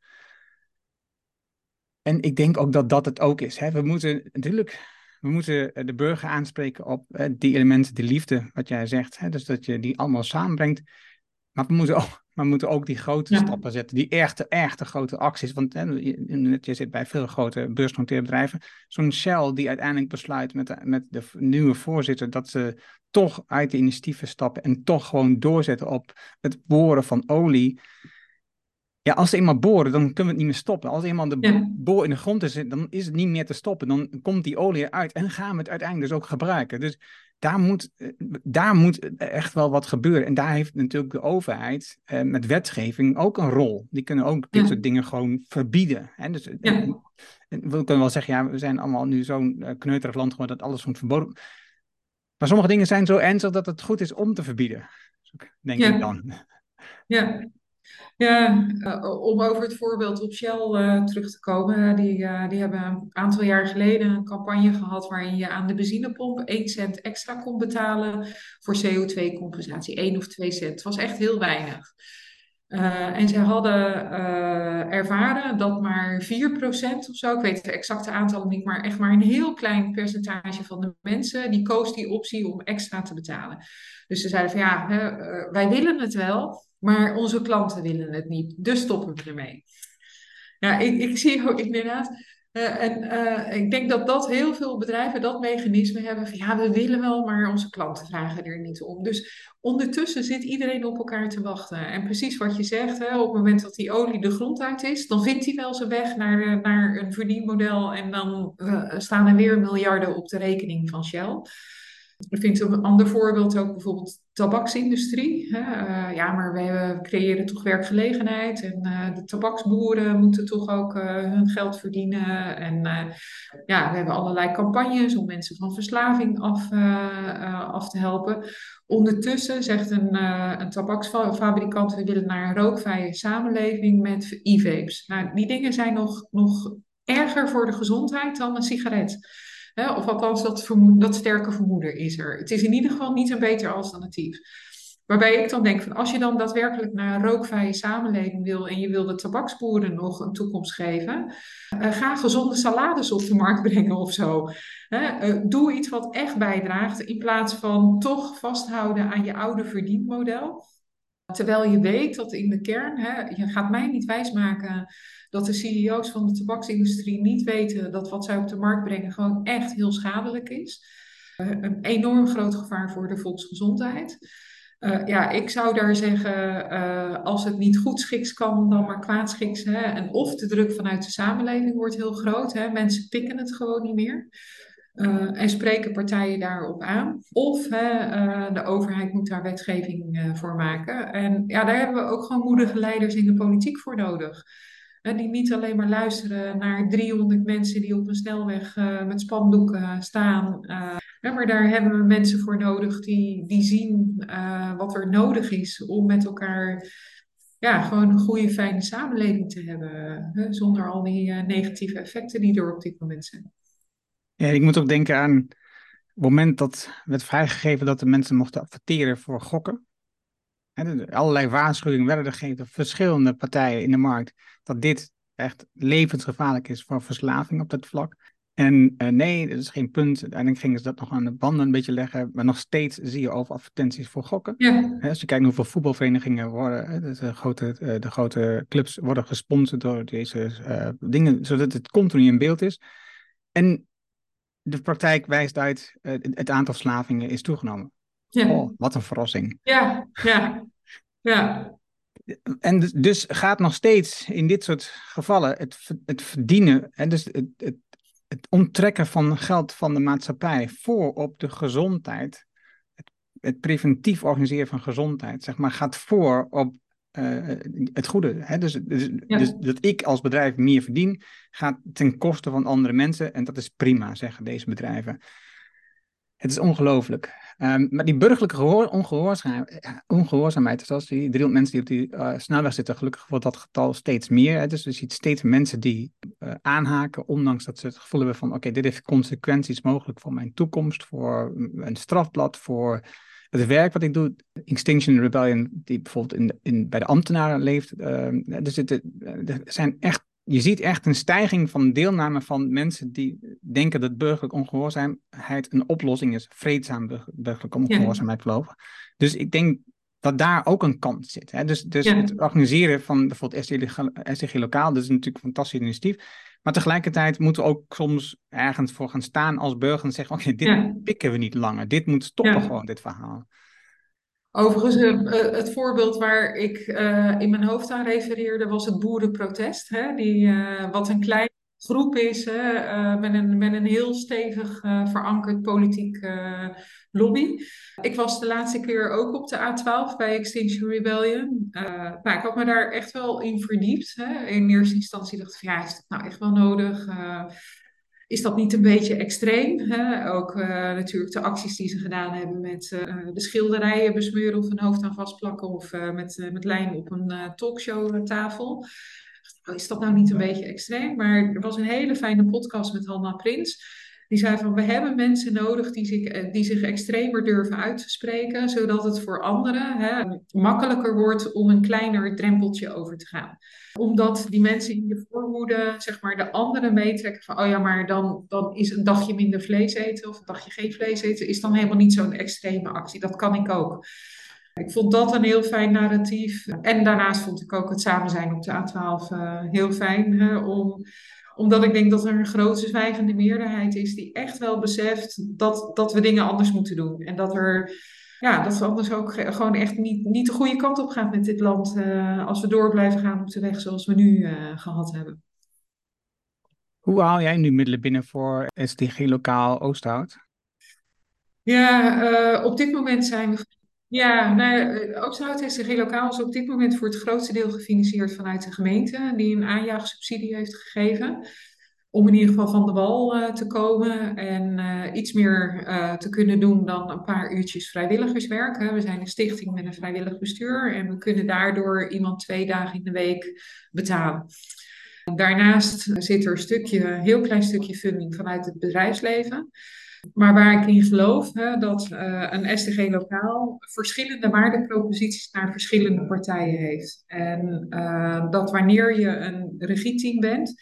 En ik denk ook dat dat het ook is. Hè. We moeten natuurlijk we moeten de burger aanspreken op die elementen, de liefde, wat jij zegt. Hè. Dus dat je die allemaal samenbrengt. Maar we moeten ook, maar moeten ook die grote stappen zetten, die echte, echte grote acties. Want hè, je zit bij veel grote beursgenoteerde bedrijven. Zo'n Shell die uiteindelijk besluit met de, met de nieuwe voorzitter dat ze toch uit de initiatieven stappen en toch gewoon doorzetten op het boren van olie. Ja, als ze eenmaal boren, dan kunnen we het niet meer stoppen. Als eenmaal de boor in de grond is, dan is het niet meer te stoppen. Dan komt die olie eruit en gaan we het uiteindelijk dus ook gebruiken. Dus daar moet, eh, daar moet echt wel wat gebeuren. En daar heeft natuurlijk de overheid eh, met wetgeving ook een rol. Die kunnen ook dit soort dingen gewoon verbieden. Hè? Dus, eh, ja. we kunnen wel zeggen, ja, we zijn allemaal nu zo'n uh, kneuterig land geworden dat alles moet verboden. Maar sommige dingen zijn zo ernstig dat het goed is om te verbieden. Denk ik dan. Ja, ja, uh, om over het voorbeeld op Shell uh, terug te komen. Die, uh, die hebben een aantal jaar geleden een campagne gehad waarin je aan de benzinepomp 1 cent extra kon betalen voor CO2-compensatie. 1 of 2 cent. Het was echt heel weinig. en ze hadden ervaren dat maar 4% of zo, ik weet de exacte aantallen niet, maar echt maar een heel klein percentage van de mensen, die koos die optie om extra te betalen. Dus ze zeiden van ja, wij willen het wel, maar onze klanten willen het niet, dus stoppen we ermee. Ja, ik, ik zie ook inderdaad. Uh, en uh, ik denk dat dat heel veel bedrijven dat mechanisme hebben van ja, we willen wel, maar onze klanten vragen er niet om. Dus ondertussen zit iedereen op elkaar te wachten. En precies wat je zegt, hè, op het moment dat die olie de grond uit is, dan vindt hij wel zijn weg naar, naar een verdienmodel en dan staan er weer miljarden op de rekening van Shell. Ik vind een ander voorbeeld ook bijvoorbeeld tabaksindustrie. Uh, ja, maar we creëren toch werkgelegenheid en uh, de tabaksboeren moeten toch ook uh, hun geld verdienen. En ja, we hebben allerlei campagnes om mensen van verslaving af, af te helpen. Ondertussen zegt een, een tabaksfabrikant, we willen naar een rookvrije samenleving met e-vapes. Nou, die dingen zijn nog, nog erger voor de gezondheid dan een sigaret. Of althans, dat, dat sterke vermoeden is er. Het is in ieder geval niet een beter alternatief. Waarbij ik dan denk van als je dan daadwerkelijk naar een rookvrije samenleving wil en je wil de tabaksboeren nog een toekomst geven, uh, ga gezonde salades op de markt brengen of zo. Uh, doe iets wat echt bijdraagt in plaats van toch vasthouden aan je oude verdienmodel. Terwijl je weet dat in de kern, hè, je gaat mij niet wijsmaken dat de CEO's van de tabaksindustrie niet weten dat wat zij op de markt brengen gewoon echt heel schadelijk is. Uh, een enorm groot gevaar voor de volksgezondheid. Uh, ja, ik zou daar zeggen, uh, als het niet goed schiks kan, dan maar kwaadschiks. Hè? En of de druk vanuit de samenleving wordt heel groot. Hè? Mensen pikken het gewoon niet meer. En spreken partijen daarop aan. Of de overheid moet daar wetgeving voor maken. En ja, daar hebben we ook gewoon moedige leiders in de politiek voor nodig. Die niet alleen maar luisteren naar 300 mensen die op een snelweg met spandoeken staan. maar daar hebben we mensen voor nodig die, die zien wat er nodig is om met elkaar ja, gewoon een goede, fijne samenleving te hebben. Hè, zonder al die negatieve effecten die er op dit moment zijn. Ja, ik moet ook denken aan het moment dat werd vrijgegeven dat de mensen mochten adverteren voor gokken. En allerlei waarschuwingen werden er gegeven door verschillende partijen in de markt dat dit echt levensgevaarlijk is voor verslaving op dat vlak. En uh, nee, dat is geen punt. Uiteindelijk gingen ze dat nog aan de banden een beetje leggen. Maar nog steeds zie je over advertenties voor gokken. Ja. Als je kijkt hoeveel voetbalverenigingen worden, de, grote, eh, de grote clubs worden gesponsord door deze uh, dingen, zodat het continu in beeld is. En de praktijk wijst uit, het aantal slavingen is toegenomen. Ja. Oh, wat een verrassing. Ja, ja, ja. En dus, gaat nog steeds in dit soort gevallen het, het verdienen, hè, dus het, het, het onttrekken van geld van de maatschappij voor op de gezondheid, het, het preventief organiseren van gezondheid, zeg maar, gaat voor op uh, het goede. Hè? Dus, dus, dus, dat ik als bedrijf meer verdien, gaat ten koste van andere mensen. En dat is prima, zeggen deze bedrijven. Het is ongelooflijk. Um, maar die burgerlijke ongehoorzaamheid, zoals die 300 mensen die op die uh, snelweg zitten, gelukkig wordt dat getal steeds meer. Hè? Dus je ziet steeds mensen die uh, aanhaken, ondanks dat ze het gevoel hebben van oké, dit heeft consequenties mogelijk voor mijn toekomst, voor een strafblad, voor het werk wat ik doe. Extinction Rebellion, die bijvoorbeeld in, in, bij de ambtenaren leeft. Dus er zijn echt je ziet echt een stijging van deelname van mensen die denken dat burgerlijke ongehoorzaamheid een oplossing is. Vreedzaam burgerlijke ongehoorzaamheid geloven. Dus ik denk dat daar ook een kant zit. Hè? Dus, dus het organiseren van bijvoorbeeld SDG Lokaal, dat is natuurlijk een fantastisch initiatief. Maar tegelijkertijd moeten we ook soms ergens voor gaan staan als burger en zeggen, oké, dit pikken we niet langer. Dit moet stoppen gewoon, dit verhaal. Overigens, uh, het voorbeeld waar ik uh, in mijn hoofd aan refereerde was het boerenprotest. Hè? Die, wat een kleine groep is hè? met, een, met een heel stevig verankerd politiek lobby. Ik was de laatste keer ook op de A12 bij Extinction Rebellion. nou, ik had me daar echt wel in verdiept. Hè? In eerste instantie dacht ik ja, is dat nou echt wel nodig? Is dat niet een beetje extreem? Hè? Ook uh, natuurlijk de acties die ze gedaan hebben met uh, de schilderijen besmeuren of een hoofd aan vastplakken of uh, met, met lijm op een talkshowtafel. Is dat nou niet een beetje extreem? Maar er was een hele fijne podcast met Hanna Prins. Die zei van we hebben mensen nodig die zich, die zich extremer durven uit te spreken, zodat het voor anderen hè, makkelijker wordt om een kleiner drempeltje over te gaan omdat die mensen in de voorhoede, zeg maar, de anderen meetrekken van, oh ja, maar dan, dan is een dagje minder vlees eten of een dagje geen vlees eten, is dan helemaal niet zo'n extreme actie. Dat kan ik ook. Ik vond dat een heel fijn narratief. En daarnaast vond ik ook het samen zijn op de A12 uh, eh, heel fijn. Om, omdat ik denk dat er een grote zwijgende meerderheid is die echt wel beseft dat, dat we dingen anders moeten doen. En dat er ja, dat we anders ook gewoon echt niet, niet de goede kant op gaan met dit land uh, als we door blijven gaan op de weg zoals we nu uh, gehad hebben. Hoe haal jij nu middelen binnen voor SDG Lokaal Oosthout? Ja, uh, op dit moment zijn we. Ja, nou, Oosthout SDG Lokaal is op dit moment voor het grootste deel gefinancierd vanuit de gemeente, die een aanjaagsubsidie heeft gegeven om in ieder geval van de wal uh, te komen en uh, iets meer te kunnen doen dan een paar uurtjes vrijwilligerswerk. We zijn een stichting met een vrijwillig bestuur en we kunnen daardoor iemand twee dagen in de week betalen. Daarnaast zit er een stukje, een heel klein stukje funding vanuit het bedrijfsleven. Maar waar ik in geloof, hè, dat een SDG lokaal verschillende waardeproposities naar verschillende partijen heeft. En dat wanneer je een regieteam bent,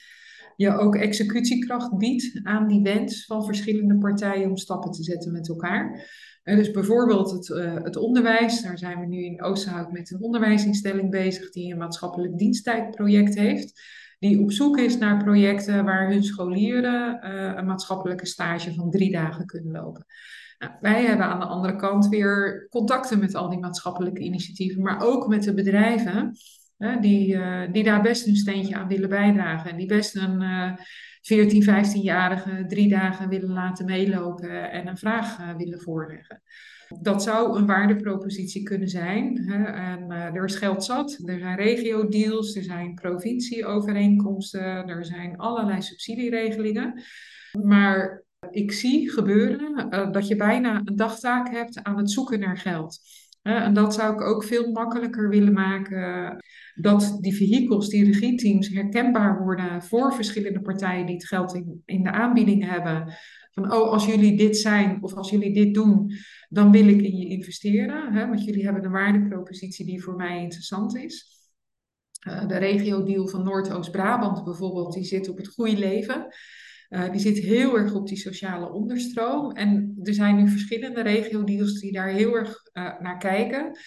je ook executiekracht biedt aan die wens van verschillende partijen om stappen te zetten met elkaar. Uh, dus bijvoorbeeld het, het onderwijs, daar zijn we nu in Oosterhout met een onderwijsinstelling bezig die een maatschappelijk diensttijdproject heeft. Die op zoek is naar projecten waar hun scholieren uh, een maatschappelijke stage van drie dagen kunnen lopen. Nou, wij hebben aan de andere kant weer contacten met al die maatschappelijke initiatieven, maar ook met de bedrijven die, uh, die daar best een steentje aan willen bijdragen. En die best een, uh, 14, 15-jarigen drie dagen willen laten meelopen en een vraag willen voorleggen. Dat zou een waardepropositie kunnen zijn. Hè? En uh, er is geld zat, er zijn regio-deals, er zijn provincieovereenkomsten, er zijn allerlei subsidieregelingen. Maar ik zie gebeuren uh, dat je bijna een dagtaak hebt aan het zoeken naar geld. en dat zou ik ook veel makkelijker willen maken. Dat die vehicles, die regieteams herkenbaar worden voor verschillende partijen die het geld in de aanbieding hebben. Van oh, als jullie dit zijn of als jullie dit doen, dan wil ik in je investeren. Hè, want jullie hebben een waardepropositie die voor mij interessant is. Uh, de regio-deal van Noordoost-Brabant bijvoorbeeld, die zit op het goede leven. Uh, die zit heel erg op die sociale onderstroom. En er zijn nu verschillende regio-deals die daar heel erg uh, naar kijken.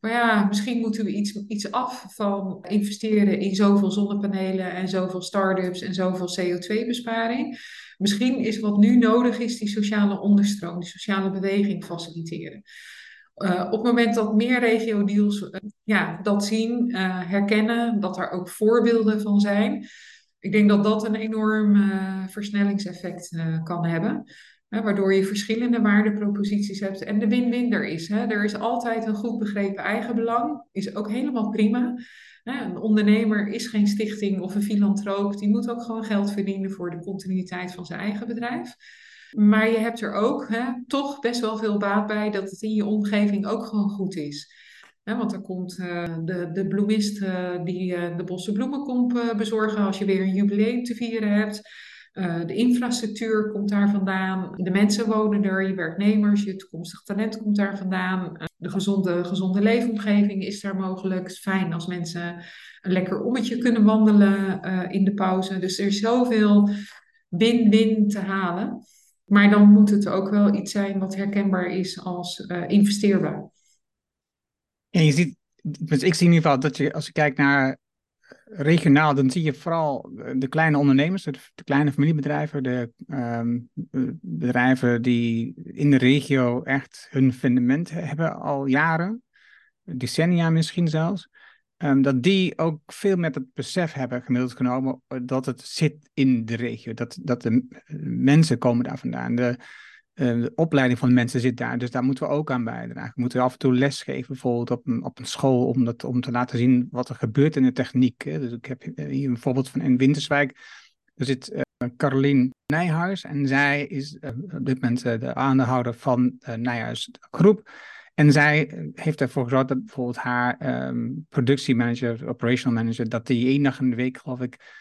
Maar ja, misschien moeten we iets, iets af van investeren in zoveel zonnepanelen en zoveel start-ups en zoveel CO2-besparing. Misschien is wat nu nodig is die sociale onderstroom, die sociale beweging faciliteren. Uh, op het moment dat meer regio-deals uh, ja, dat zien, uh, herkennen, dat er ook voorbeelden van zijn. Ik denk dat dat een enorm versnellingseffect kan hebben. waardoor je verschillende waardeproposities hebt en de win-win er is. Hè. Er is altijd een goed begrepen eigenbelang, is ook helemaal prima. Een ondernemer is geen stichting of een filantroop. Die moet ook gewoon geld verdienen voor de continuïteit van zijn eigen bedrijf. Maar je hebt er ook hè, toch best wel veel baat bij dat het in je omgeving ook gewoon goed is. want er komt uh, de, de bloemist uh, die uh, de bosse bloemen komt bezorgen als je weer een jubileum te vieren hebt. de infrastructuur komt daar vandaan. De mensen wonen er, je werknemers, je toekomstig talent komt daar vandaan de gezonde, gezonde leefomgeving is daar mogelijk. Het is fijn als mensen een lekker ommetje kunnen wandelen uh, in de pauze. Dus er is zoveel win-win te halen. Maar dan moet het ook wel iets zijn wat herkenbaar is als uh, investeerbaar. En je ziet, dus ik zie in ieder geval dat je als je kijkt naar regionaal, dan zie je vooral de kleine ondernemers, de, kleine familiebedrijven, de um, bedrijven die in de regio echt hun fundament hebben al jaren, decennia misschien zelfs. Um, dat die ook veel met het besef hebben gemiddeld genomen dat het zit in de regio. Dat, dat de mensen komen daar vandaan. De, de opleiding van de mensen zit daar, dus daar moeten we ook aan bijdragen. We moeten af en toe lesgeven, bijvoorbeeld op een, op een school, om, dat, om te laten zien wat er gebeurt in de techniek. Hè. Dus ik heb hier een voorbeeld van in Winterswijk. Er zit uh, Carolien Nijhuis en zij is op dit moment de aandeelhouder van uh, Nijhuis Groep. En zij heeft ervoor gezorgd dat bijvoorbeeld haar um, productiemanager, operational manager, dat die één dag in de week, geloof ik,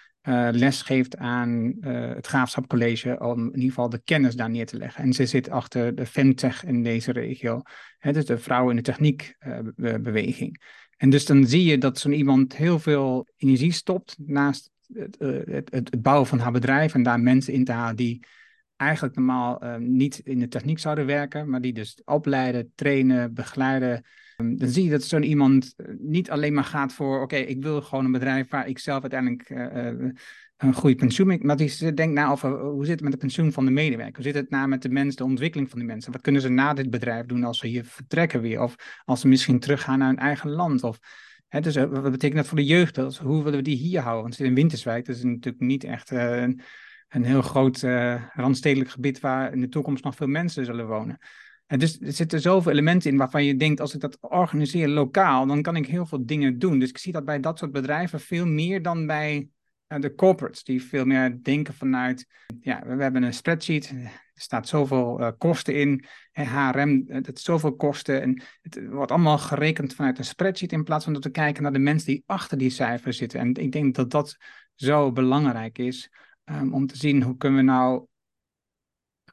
les geeft aan uh, het Graafschap College om in ieder geval de kennis daar neer te leggen. En ze zit achter de Femtech in deze regio, hè, dus de vrouwen in de techniek uh, beweging. En dus dan zie je dat zo'n iemand heel veel energie stopt naast het, het, het, bouwen van haar bedrijf en daar mensen in te halen die eigenlijk normaal niet in de techniek zouden werken, maar die dus opleiden, trainen, begeleiden, dan zie je dat zo'n iemand eh, niet alleen maar gaat voor, oké, ik wil gewoon een bedrijf waar ik zelf uiteindelijk uh, een goede pensioen maar die denkt na over hoe zit het met de pensioen van de medewerker? Hoe zit het na met de mensen, de ontwikkeling van de mensen? Wat kunnen ze na dit bedrijf doen als ze hier vertrekken weer? Of als ze misschien teruggaan naar hun eigen land? Of, hè, dus wat betekent dat voor de jeugd? Dus hoe willen we die hier houden? Want in Winterswijk, dat is natuurlijk niet echt een, een heel groot randstedelijk gebied waar in de toekomst nog veel mensen zullen wonen. En dus er zitten zoveel elementen in waarvan je denkt, als ik dat organiseer lokaal, dan kan ik heel veel dingen doen. Dus ik zie dat bij dat soort bedrijven veel meer dan bij uh, de corporates, die veel meer denken vanuit, ja, we, hebben een spreadsheet, er staat zoveel uh, kosten in, HRM, het is zoveel kosten. En het wordt allemaal gerekend vanuit een spreadsheet in plaats van dat we kijken naar de mensen die achter die cijfers zitten. En ik denk dat dat zo belangrijk is um, om te zien hoe kunnen we nou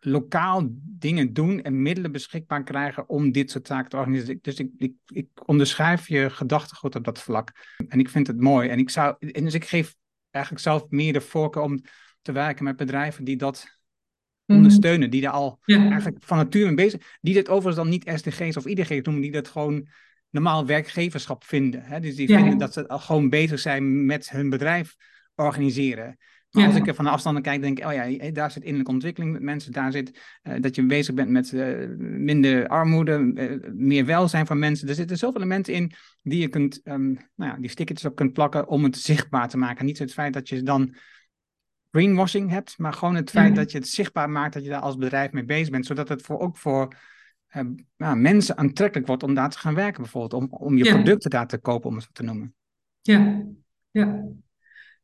lokaal dingen doen en middelen beschikbaar krijgen om dit soort zaken te organiseren. Dus ik, ik, ik onderschrijf je gedachtegoed op dat vlak. En ik vind het mooi. En, ik zou, en dus ik geef eigenlijk zelf meer de voorkeur om te werken met bedrijven die dat mhm. ondersteunen, die daar al eigenlijk van nature mee bezig die dit overigens dan niet SDG's of IDG's noemen, die dat gewoon normaal werkgeverschap vinden. Hè? Dus die vinden dat ze al gewoon bezig zijn met hun bedrijf organiseren. Als ik er van de afstand kijk, denk ik, oh ja, daar zit innerlijke ontwikkeling met mensen. Daar zit uh, dat je bezig bent met uh, minder armoede, uh, meer welzijn van mensen. Er zitten zoveel elementen in die je kunt, um, nou ja, die stickertjes op kunt plakken om het zichtbaar te maken. Niet het feit dat je dan greenwashing hebt, maar gewoon het feit dat je het zichtbaar maakt dat je daar als bedrijf mee bezig bent, zodat het voor, ook voor uh, mensen aantrekkelijk wordt om daar te gaan werken, bijvoorbeeld, om, om je producten daar te kopen, om het zo te noemen. Ja, ja.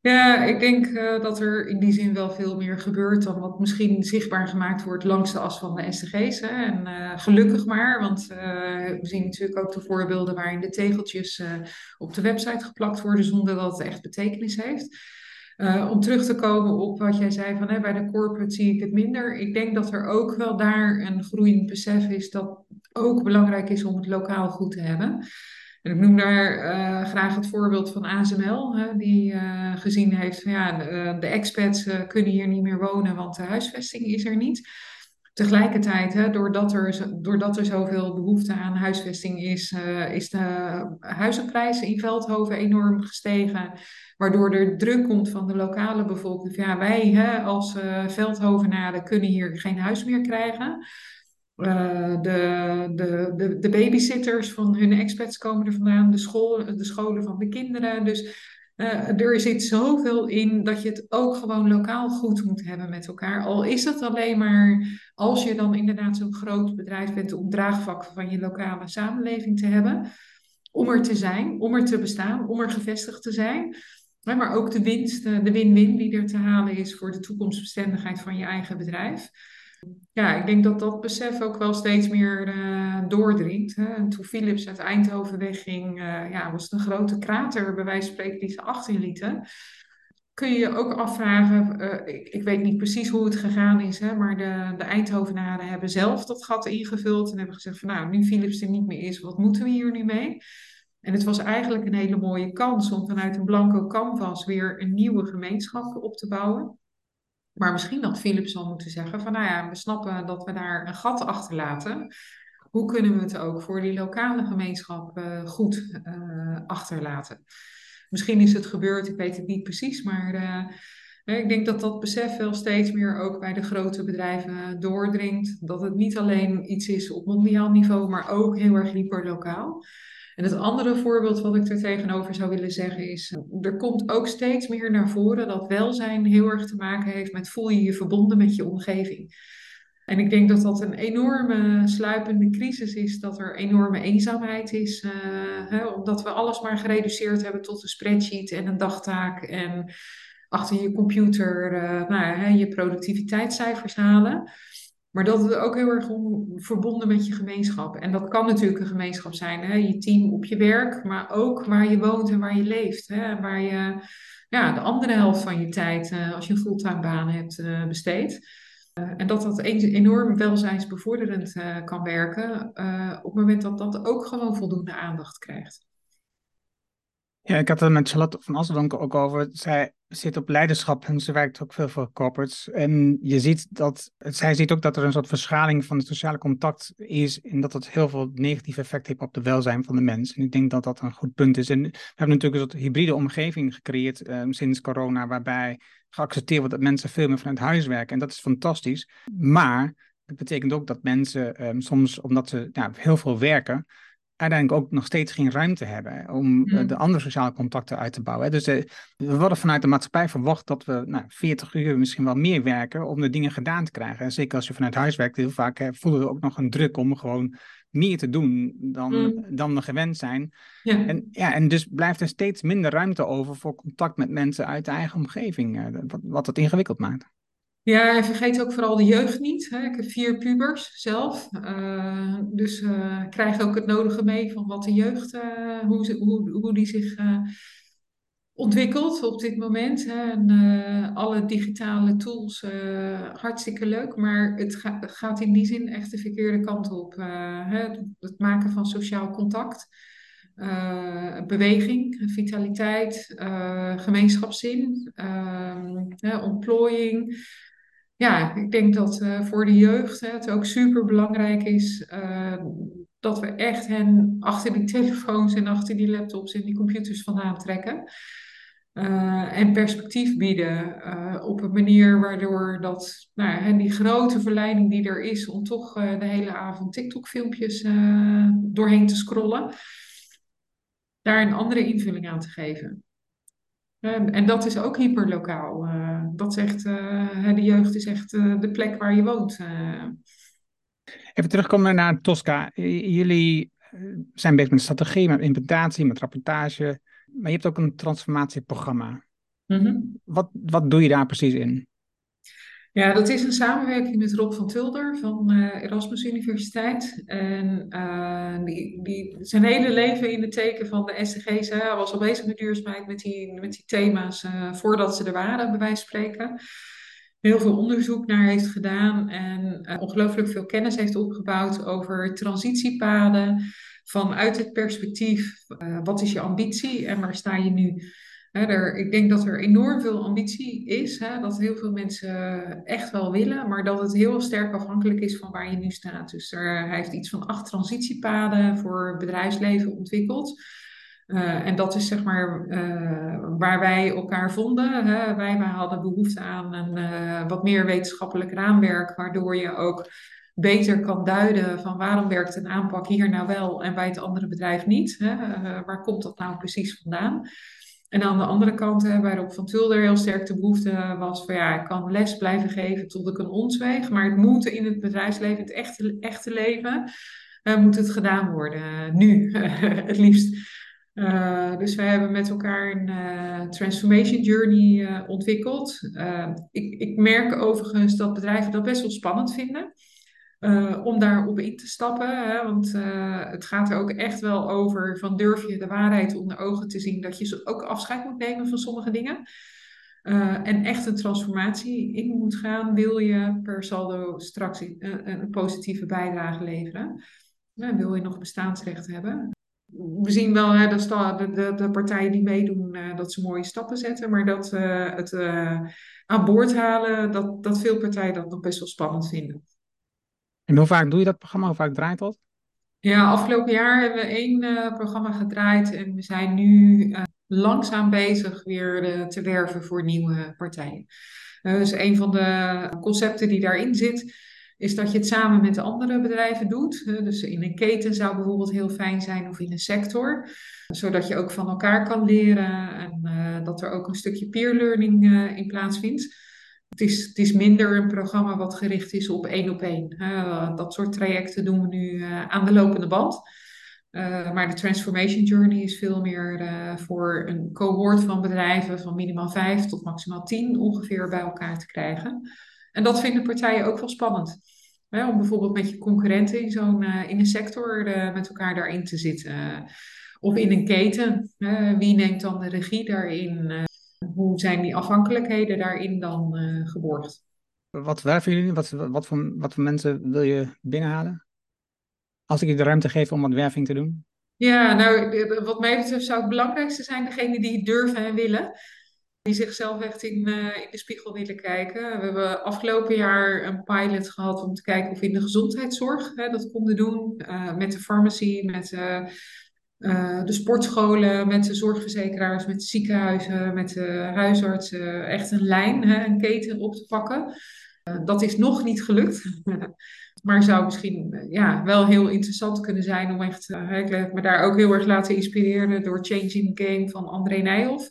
Ja, ik denk uh, dat er in die zin wel veel meer gebeurt dan wat misschien zichtbaar gemaakt wordt langs de as van de SDG's. Hè. En uh, gelukkig maar, want uh, we zien natuurlijk ook de voorbeelden waarin de tegeltjes op de website geplakt worden zonder dat het echt betekenis heeft. om terug te komen op wat jij zei van hè, bij de corporate zie ik het minder. Ik denk dat er ook wel daar een groeiend besef is dat ook belangrijk is om het lokaal goed te hebben. En ik noem daar uh, graag het voorbeeld van ASML, hè, die uh, gezien heeft van ja, de, eh, de expats kunnen hier niet meer wonen, want de huisvesting is er niet. Tegelijkertijd, hè, doordat, er, doordat er zoveel behoefte aan huisvesting is, is de huizenprijs in Veldhoven enorm gestegen. Waardoor er druk komt van de lokale bevolking. Ja, wij hè, als Veldhovenaren kunnen hier geen huis meer krijgen. Uh, de, de, de, de, babysitters van hun expats komen er vandaan, de, school, de scholen van de kinderen. Dus uh, er zit zoveel in dat je het ook gewoon lokaal goed moet hebben met elkaar. Al is het alleen maar als je dan inderdaad zo'n groot bedrijf bent om draagvlak van je lokale samenleving te hebben. Om er te zijn, om er te bestaan, om er gevestigd te zijn. Maar ook de winst, de win-win die er te halen is voor de toekomstbestendigheid van je eigen bedrijf ja, ik denk dat dat besef ook wel steeds meer uh, doordringt. Hè. En toen Philips uit Eindhoven wegging, uh, ja, was het een grote krater, bij wijze van spreken, die ze achterlieten. Kun je je ook afvragen, uh, ik, ik, weet niet precies hoe het gegaan is, hè, maar de, de Eindhovenaren hebben zelf dat gat ingevuld en hebben gezegd van nou, nu Philips er niet meer is, wat moeten we hier nu mee? En het was eigenlijk een hele mooie kans om vanuit een blanco canvas weer een nieuwe gemeenschap op te bouwen. Maar misschien had Philips al moeten zeggen van nou ja, we snappen dat we daar een gat achterlaten. Hoe kunnen we het ook voor die lokale gemeenschap uh, goed uh, achterlaten? Misschien is het gebeurd, ik weet het niet precies, maar uh, ik denk dat dat besef wel steeds meer ook bij de grote bedrijven doordringt. Dat het niet alleen iets is op mondiaal niveau, maar ook heel erg hyperlokaal. En het andere voorbeeld wat ik er tegenover zou willen zeggen is, er komt ook steeds meer naar voren dat welzijn heel erg te maken heeft met voel je je verbonden met je omgeving. En ik denk dat dat een enorme sluipende crisis is, dat er enorme eenzaamheid is, uh, hè, omdat we alles maar gereduceerd hebben tot een spreadsheet en een dagtaak en achter je computer uh, nou, hè, je productiviteitscijfers halen. Maar dat het ook heel erg verbonden met je gemeenschap. En dat kan natuurlijk een gemeenschap zijn, hè? je team op je werk, maar ook waar je woont en waar je leeft. Hè? Waar je ja, de andere helft van je tijd, uh, als je een fulltime baan hebt, uh, besteedt. Uh, en dat dat enorm welzijnsbevorderend kan werken op het moment dat dat ook gewoon voldoende aandacht krijgt. Ja, ik had het met Charlotte van Asseldonk ook over. Zij zit op leiderschap en ze werkt ook veel voor corporates. En je ziet dat, zij ziet ook dat er een soort verschaling van het sociale contact is. En dat dat heel veel negatief effect heeft op de welzijn van de mens. En ik denk dat dat een goed punt is. En we hebben natuurlijk een soort hybride omgeving gecreëerd um, sinds corona, waarbij geaccepteerd wordt dat mensen veel meer vanuit huis werken. En dat is fantastisch. Maar het betekent ook dat mensen um, soms, omdat ze heel veel werken, uiteindelijk ook nog steeds geen ruimte hebben om eh, mm. de andere sociale contacten uit te bouwen. Dus uh, we worden vanuit de maatschappij verwacht dat we nou, 40 uur misschien wel meer werken om de dingen gedaan te krijgen. En zeker als je vanuit huis werkt, heel vaak hè, voelen we ook nog een druk om gewoon meer te doen dan, mm. dan we gewend zijn. Ja. En, ja, en dus blijft er steeds minder ruimte over voor contact met mensen uit de eigen omgeving, uh, wat, wat het ingewikkeld maakt. Ja, en vergeet ook vooral de jeugd niet. Hè. Ik heb vier pubers zelf. Uh, dus uh, krijg ook het nodige mee van wat de jeugd, uh, hoe, ze, hoe, hoe die zich ontwikkelt op dit moment. Hè. En alle digitale tools, hartstikke leuk. Maar het ga, gaat in die zin echt de verkeerde kant op. Hè. Het maken van sociaal contact. beweging, vitaliteit, gemeenschapszin, uh, ontplooiing, ja, ik denk dat uh, voor de jeugd hè, het ook super belangrijk is uh, dat we echt hen achter die telefoons en achter die laptops en die computers vandaan trekken. Uh, en perspectief bieden op een manier waardoor dat, nou, hè, die grote verleiding die er is om toch de hele avond TikTok-filmpjes doorheen te scrollen, daar een andere invulling aan te geven. en dat is ook hyperlokaal. Dat zegt, de jeugd is echt de plek waar je woont. Even terugkomen naar Tosca. Jullie zijn bezig met strategie, met implementatie, met rapportage. Maar je hebt ook een transformatieprogramma. Mhm. wat, wat doe je daar precies in? Ja, dat is een samenwerking met Rob van Tulder van uh, Erasmus Universiteit. En uh, die, die, zijn hele leven in het teken van de SDG's. Was al bezig met duurzaamheid, met die, met die thema's, uh, voordat ze er waren, bij wijze spreken. Heel veel onderzoek naar heeft gedaan en ongelooflijk veel kennis heeft opgebouwd over transitiepaden. Vanuit het perspectief, wat is je ambitie en waar sta je nu? Er, ik denk dat er enorm veel ambitie is, dat heel veel mensen echt wel willen, maar dat het heel sterk afhankelijk is van waar je nu staat. Dus er, hij heeft iets van acht transitiepaden voor bedrijfsleven ontwikkeld. Uh, en dat is zeg maar uh, waar wij elkaar vonden. Wij, hadden behoefte aan een wat meer wetenschappelijk raamwerk, waardoor je ook beter kan duiden van waarom werkt een aanpak hier nou wel en bij het andere bedrijf niet. Hè. waar komt dat nou precies vandaan? En aan de andere kant, hè, van Tulder heel sterk de behoefte was van ja, ik kan les blijven geven tot ik een ons weeg, maar het moet in het bedrijfsleven, het echte, echte leven, uh, moet het gedaan worden, nu het liefst. Uh, dus wij hebben met elkaar een transformation journey ontwikkeld. ik, ik merk overigens dat bedrijven dat best wel spannend vinden. Uh, om daarop in te stappen. Hè? Want uh, het gaat er ook echt wel over van durf je de waarheid onder ogen te zien dat je ook afscheid moet nemen van sommige dingen. Uh, en echt een transformatie in moet gaan, wil je per saldo straks een, een positieve bijdrage leveren. wil je nog bestaansrecht hebben. We zien wel hè, dat de, de, de, partijen die meedoen, dat ze mooie stappen zetten. Maar dat het aan boord halen, dat, dat veel partijen dat nog best wel spannend vinden. En hoe vaak doe je dat programma? Hoe vaak draait dat? Ja, afgelopen jaar hebben we één uh, programma gedraaid en we zijn nu uh, langzaam bezig weer uh, te werven voor nieuwe partijen. dus een van de concepten die daarin zit, is dat je het samen met de andere bedrijven doet. dus in een keten zou bijvoorbeeld heel fijn zijn of in een sector, zodat je ook van elkaar kan leren en dat er ook een stukje peer learning in plaatsvindt. Het is, het is minder een programma wat gericht is op één op één. dat soort trajecten doen we nu uh, aan de lopende band. Uh, maar de transformation journey is veel meer voor een cohort van bedrijven van minimaal vijf tot maximaal tien ongeveer bij elkaar te krijgen. En dat vinden partijen ook wel spannend. Hè, om bijvoorbeeld met je concurrenten in, zo'n, in een sector met elkaar daarin te zitten. of in een keten. wie neemt dan de regie daarin? Hoe zijn die afhankelijkheden daarin dan uh, geborgd? Wat werven jullie? Wat, wat, voor, wat voor mensen wil je binnenhalen? Als ik je de ruimte geef om wat werving te doen? Ja, nou, wat mij betreft zou het belangrijkste zijn degene die durven en willen. Die zichzelf echt in, uh, in de spiegel willen kijken. We hebben afgelopen jaar een pilot gehad om te kijken of we in de gezondheidszorg hè, dat konden doen. Uh, met de farmacie, met uh, de sportscholen, met de zorgverzekeraars, met ziekenhuizen, met de huisartsen, echt een lijn, hè, een keten op te pakken. Uh, dat is nog niet gelukt. maar zou misschien uh, ja, wel heel interessant kunnen zijn om echt, ik heb me daar ook heel erg laten inspireren door Changing Game van André Nijhoff.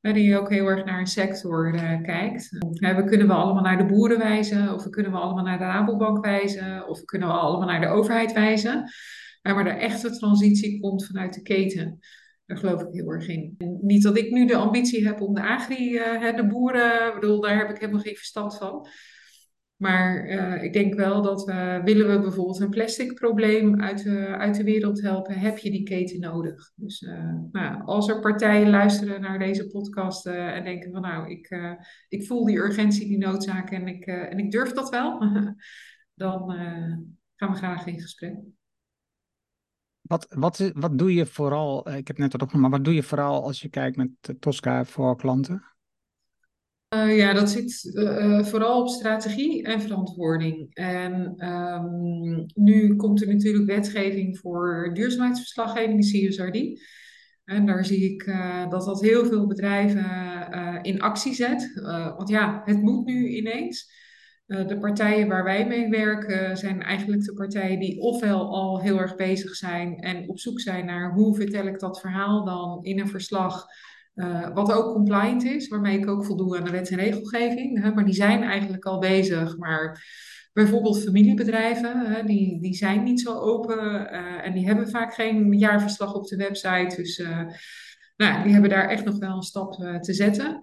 die ook heel erg naar een sector kijkt. we kunnen we allemaal naar de boeren wijzen, of we kunnen we allemaal naar de Rabobank wijzen, of we kunnen we allemaal naar de overheid wijzen. Maar de echte transitie komt vanuit de keten. Daar geloof ik heel erg in. En niet dat ik nu de ambitie heb om de agri, uh, de boeren, bedoel, daar heb ik helemaal geen verstand van. Maar uh, ik denk wel dat we, willen we bijvoorbeeld een plastic probleem uit de, uit de wereld helpen, heb je die keten nodig. Dus uh, nou, als er partijen luisteren naar deze podcast en denken van nou, ik, ik voel die urgentie, die noodzaak en ik, en ik durf dat wel, dan gaan we graag in gesprek. Wat, wat, wat doe je vooral, eh, ik heb net wat opgenomen, maar wat doe je vooral als je kijkt met Tosca voor klanten? Uh, ja, dat zit vooral op strategie en verantwoording. En um, nu komt er natuurlijk wetgeving voor duurzaamheidsverslaggeving, de CSRD. En daar zie ik dat dat heel veel bedrijven in actie zet. want ja, het moet nu ineens. Eh, de partijen waar wij mee werken zijn eigenlijk de partijen die ofwel al heel erg bezig zijn en op zoek zijn naar hoe vertel ik dat verhaal dan in een verslag wat ook compliant is, waarmee ik ook voldoe aan de wet en regelgeving. Hè, maar die zijn eigenlijk al bezig. Maar bijvoorbeeld familiebedrijven, die, die zijn niet zo open en die hebben vaak geen jaarverslag op de website. Dus nou, die hebben daar echt nog wel een stap te zetten.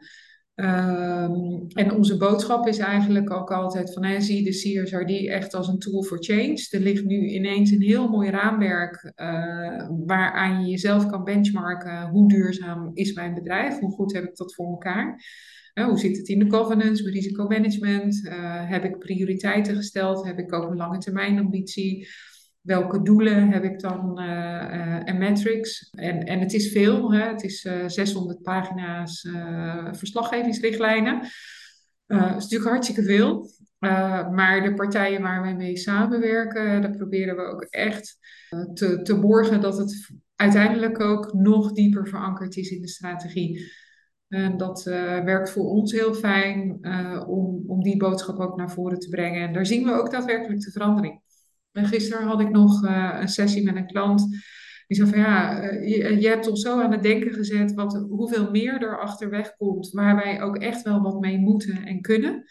Um, en onze boodschap is eigenlijk ook altijd van, hè, zie de CSRD echt als een tool for change. Er ligt nu ineens een heel mooi raamwerk uh, waaraan je jezelf kan benchmarken. Hoe duurzaam is mijn bedrijf? Hoe goed heb ik dat voor elkaar? Uh, hoe zit het in de governance, met risicomanagement? Uh, heb ik prioriteiten gesteld? Heb ik ook een lange termijn ambitie? Welke doelen heb ik dan uh, en metrics. En, en het is veel, hè? het is 600 pagina's verslaggevingsrichtlijnen. dat is natuurlijk hartstikke veel. maar de partijen waar wij mee samenwerken, daar proberen we ook echt te, te borgen dat het uiteindelijk ook nog dieper verankerd is in de strategie. En dat werkt voor ons heel fijn om, om die boodschap ook naar voren te brengen. En daar zien we ook daadwerkelijk de verandering. En gisteren had ik nog uh, een sessie met een klant. Die zei van ja, uh, je, hebt ons zo aan het denken gezet wat, hoeveel meer er achterweg komt. Waar wij ook echt wel wat mee moeten en kunnen.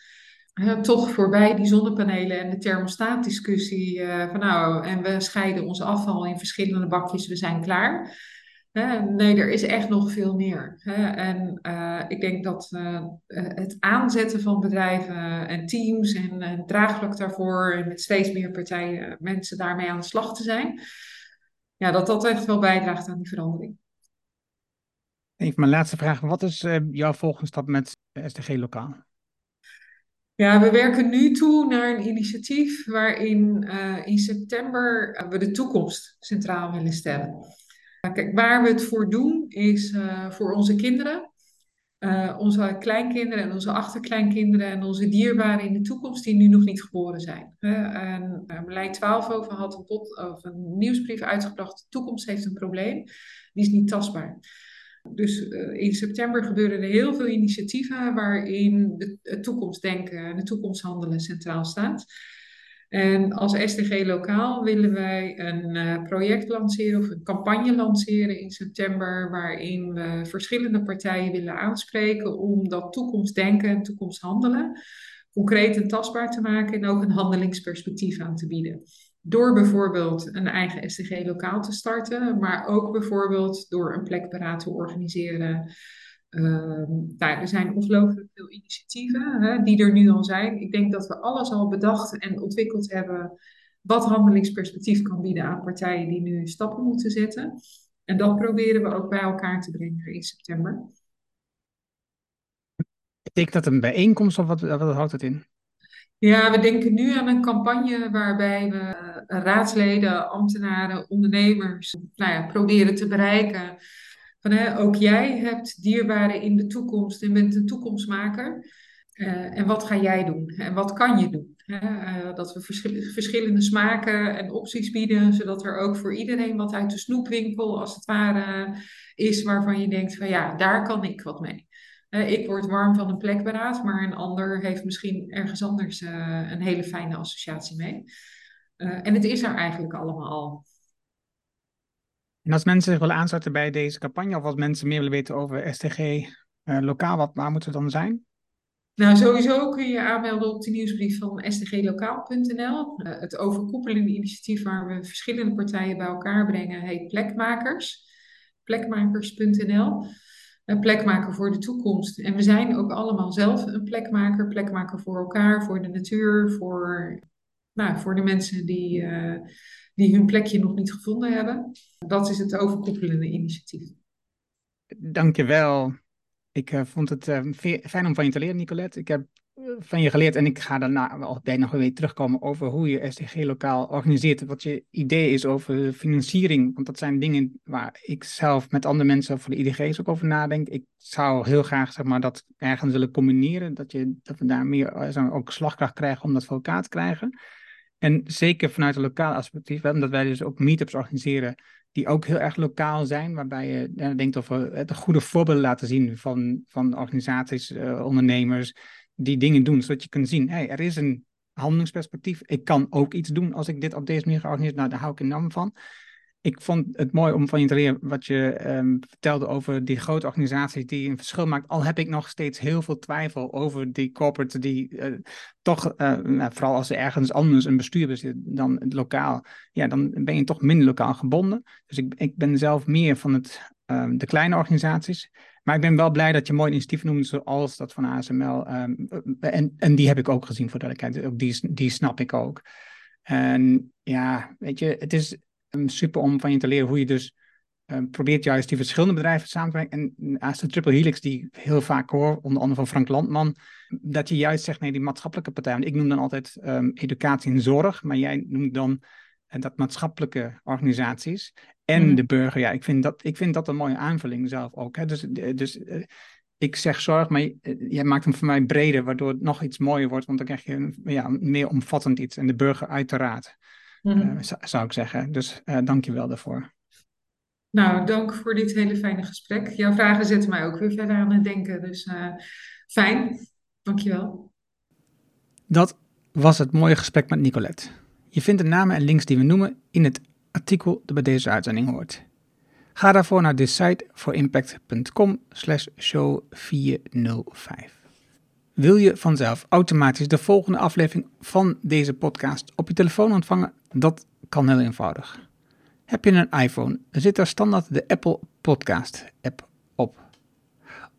Toch voorbij die zonnepanelen en de thermostaatdiscussie. van nou, en we scheiden ons afval in verschillende bakjes, we zijn klaar. Nee, er is echt nog veel meer. En uh, ik denk dat uh, het aanzetten van bedrijven en teams en, en draagvlak daarvoor en met steeds meer partijen mensen daarmee aan de slag te zijn, ja, dat dat echt wel bijdraagt aan die verandering. Even mijn laatste vraag. Wat is uh, jouw volgende stap met SDG Lokaal? Ja, we werken nu toe naar een initiatief waarin in september we de toekomst centraal willen stellen. Kijk, waar we het voor doen is uh, voor onze kinderen, uh, onze kleinkinderen en onze achterkleinkinderen en onze dierbaren in de toekomst die nu nog niet geboren zijn. Uh, en Merlijn 12 over had een, een nieuwsbrief uitgebracht, de toekomst heeft een probleem, die is niet tastbaar. Dus in september gebeuren er heel veel initiatieven waarin het toekomstdenken en de toekomsthandelen centraal staat. En als SDG Lokaal willen wij een uh, project lanceren of een campagne lanceren in september, waarin we verschillende partijen willen aanspreken om dat toekomstdenken en toekomsthandelen concreet en tastbaar te maken en ook een handelingsperspectief aan te bieden. Door bijvoorbeeld een eigen SDG lokaal te starten, maar ook bijvoorbeeld door een plekberaad te organiseren Um, nou, er zijn ongelooflijk veel initiatieven hè, die er nu al zijn. Ik denk dat we alles al bedacht en ontwikkeld hebben wat handelingsperspectief kan bieden aan partijen die nu stappen moeten zetten. En dat proberen we ook bij elkaar te brengen in september. Betekent dat een bijeenkomst of wat, wat houdt het in? Ja, we denken nu aan een campagne waarbij we raadsleden, ambtenaren, ondernemers nou ja, proberen te bereiken ook jij hebt dierbaren in de toekomst en bent een toekomstmaker. Uh, en wat ga jij doen? En wat kan je doen? Uh, dat we verschillende smaken en opties bieden, zodat er ook voor iedereen wat uit de snoepwinkel, als het ware, is waarvan je denkt van ja, daar kan ik wat mee. Uh, ik word warm van een plekberaad, maar een ander heeft misschien ergens anders een hele fijne associatie mee. en het is er eigenlijk allemaal al. En als mensen zich willen aansluiten bij deze campagne, of als mensen meer willen weten over STG eh, lokaal, wat, waar moeten we dan zijn? Nou, sowieso kun je aanmelden op de nieuwsbrief van stglokaal.nl. Uh, het overkoepelende initiatief waar we verschillende partijen bij elkaar brengen heet Plekmakers. Plekmakers.nl. Een plekmaker voor de toekomst. En we zijn ook allemaal zelf een plekmaker. Plekmaker voor elkaar, voor de natuur, voor, nou, voor de mensen die, die hun plekje nog niet gevonden hebben. Dat is het overkoepelende initiatief. Dankjewel. Ik uh, vond het uh, fijn om van je te leren, Nicolette. Ik heb eh, van je geleerd en ik ga daarna bij nog weer terugkomen over hoe je SDG lokaal organiseert. Wat je idee is over financiering. Want dat zijn dingen waar ik zelf met andere mensen voor de IDG's ook over nadenk. Ik zou heel graag zeg maar, dat ergens willen combineren. Dat, je, dat we daar meer ook slagkracht krijgen om dat voor elkaar te krijgen. En zeker vanuit een lokaal perspectief, omdat wij dus ook meetups organiseren die ook heel erg lokaal zijn, waarbij je denkt over het goede voorbeelden laten zien van, van organisaties, uh, ondernemers, die dingen doen, zodat je kunt zien, hey, er is een handelingsperspectief, ik kan ook iets doen als ik dit op deze manier georganiseerd, nou daar hou ik enorm van. Ik vond het mooi om van je te leren wat je ehm, vertelde over die grote organisaties die een verschil maken. Al heb ik nog steeds heel veel twijfel over die corporate die uh, toch, uh, nou, vooral als er ergens anders een bestuur zit dan het lokaal, ja, dan ben je toch minder lokaal gebonden. Dus ik, ik ben zelf meer van het, um, de kleine organisaties. Maar ik ben wel blij dat je mooi initiatief noemt, zoals dat van ASML. Um, en, en die heb ik ook gezien, voor duidelijkheid. Ook die, die snap ik ook. En ja, weet je, het is super om van je te leren hoe je dus um, probeert juist die verschillende bedrijven samen te brengen. En naast de Triple Helix, die ik heel vaak hoor, onder andere van Frank Landman, dat je juist zegt, nee, die maatschappelijke partij. Want ik noem dan altijd um, educatie en zorg, maar jij noemt dan uh, dat maatschappelijke organisaties. En mm. de burger, ja, ik vind, dat, ik vind dat een mooie aanvulling zelf ook. Hè. Dus, dus uh, ik zeg zorg, maar jij maakt hem voor mij breder, waardoor het nog iets mooier wordt, want dan krijg je een ja, meer omvattend iets. En de burger uiteraard. Mm-hmm. uh, zou ik zeggen. Dus uh, dank je wel daarvoor. Nou, dank voor dit hele fijne gesprek. Jouw vragen zetten mij ook weer verder aan het denken. Dus uh, fijn, dank je wel. Dat was het mooie gesprek met Nicolette. Je vindt de namen en links die we noemen in het artikel dat bij deze uitzending hoort. Ga daarvoor naar decideforimpact.com slash show 405. Wil je vanzelf automatisch de volgende aflevering van deze podcast op je telefoon ontvangen? Dat kan heel eenvoudig. Heb je een iPhone, zit daar standaard de Apple Podcast app op.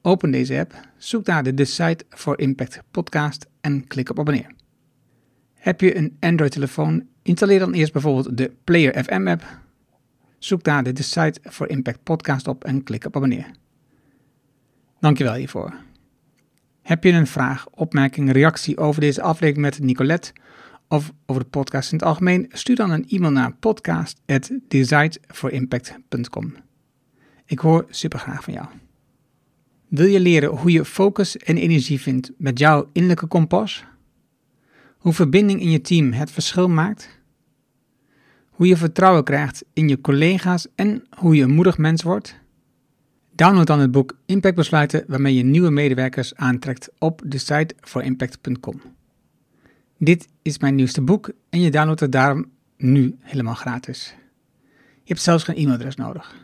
Open deze app, zoek naar de Decide for Impact podcast en klik op abonneer. Heb je een Android telefoon, installeer dan eerst bijvoorbeeld de Player FM app. Zoek daar de Decide for Impact podcast op en klik op abonneer. Dankjewel hiervoor. Heb je een vraag, opmerking, reactie over deze aflevering met Nicolette of over de podcast in het algemeen? Stuur dan een e-mail naar podcast@designsforimpact.com. Ik hoor super graag van jou. Wil je leren hoe je focus en energie vindt met jouw innerlijke kompas? Hoe verbinding in je team het verschil maakt? Hoe je vertrouwen krijgt in je collega's en hoe je een moedig mens wordt? Download dan het boek Impact Besluiten waarmee je nieuwe medewerkers aantrekt op de. Dit is mijn nieuwste boek en je downloadt het daarom nu helemaal gratis. Je hebt zelfs geen e-mailadres nodig.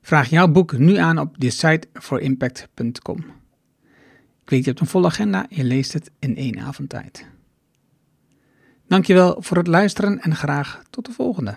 Vraag jouw boek nu aan op de site voor impact.com. Ik weet je hebt een volle agenda, je leest het in één avond tijd. Dankjewel voor het luisteren en graag tot de volgende.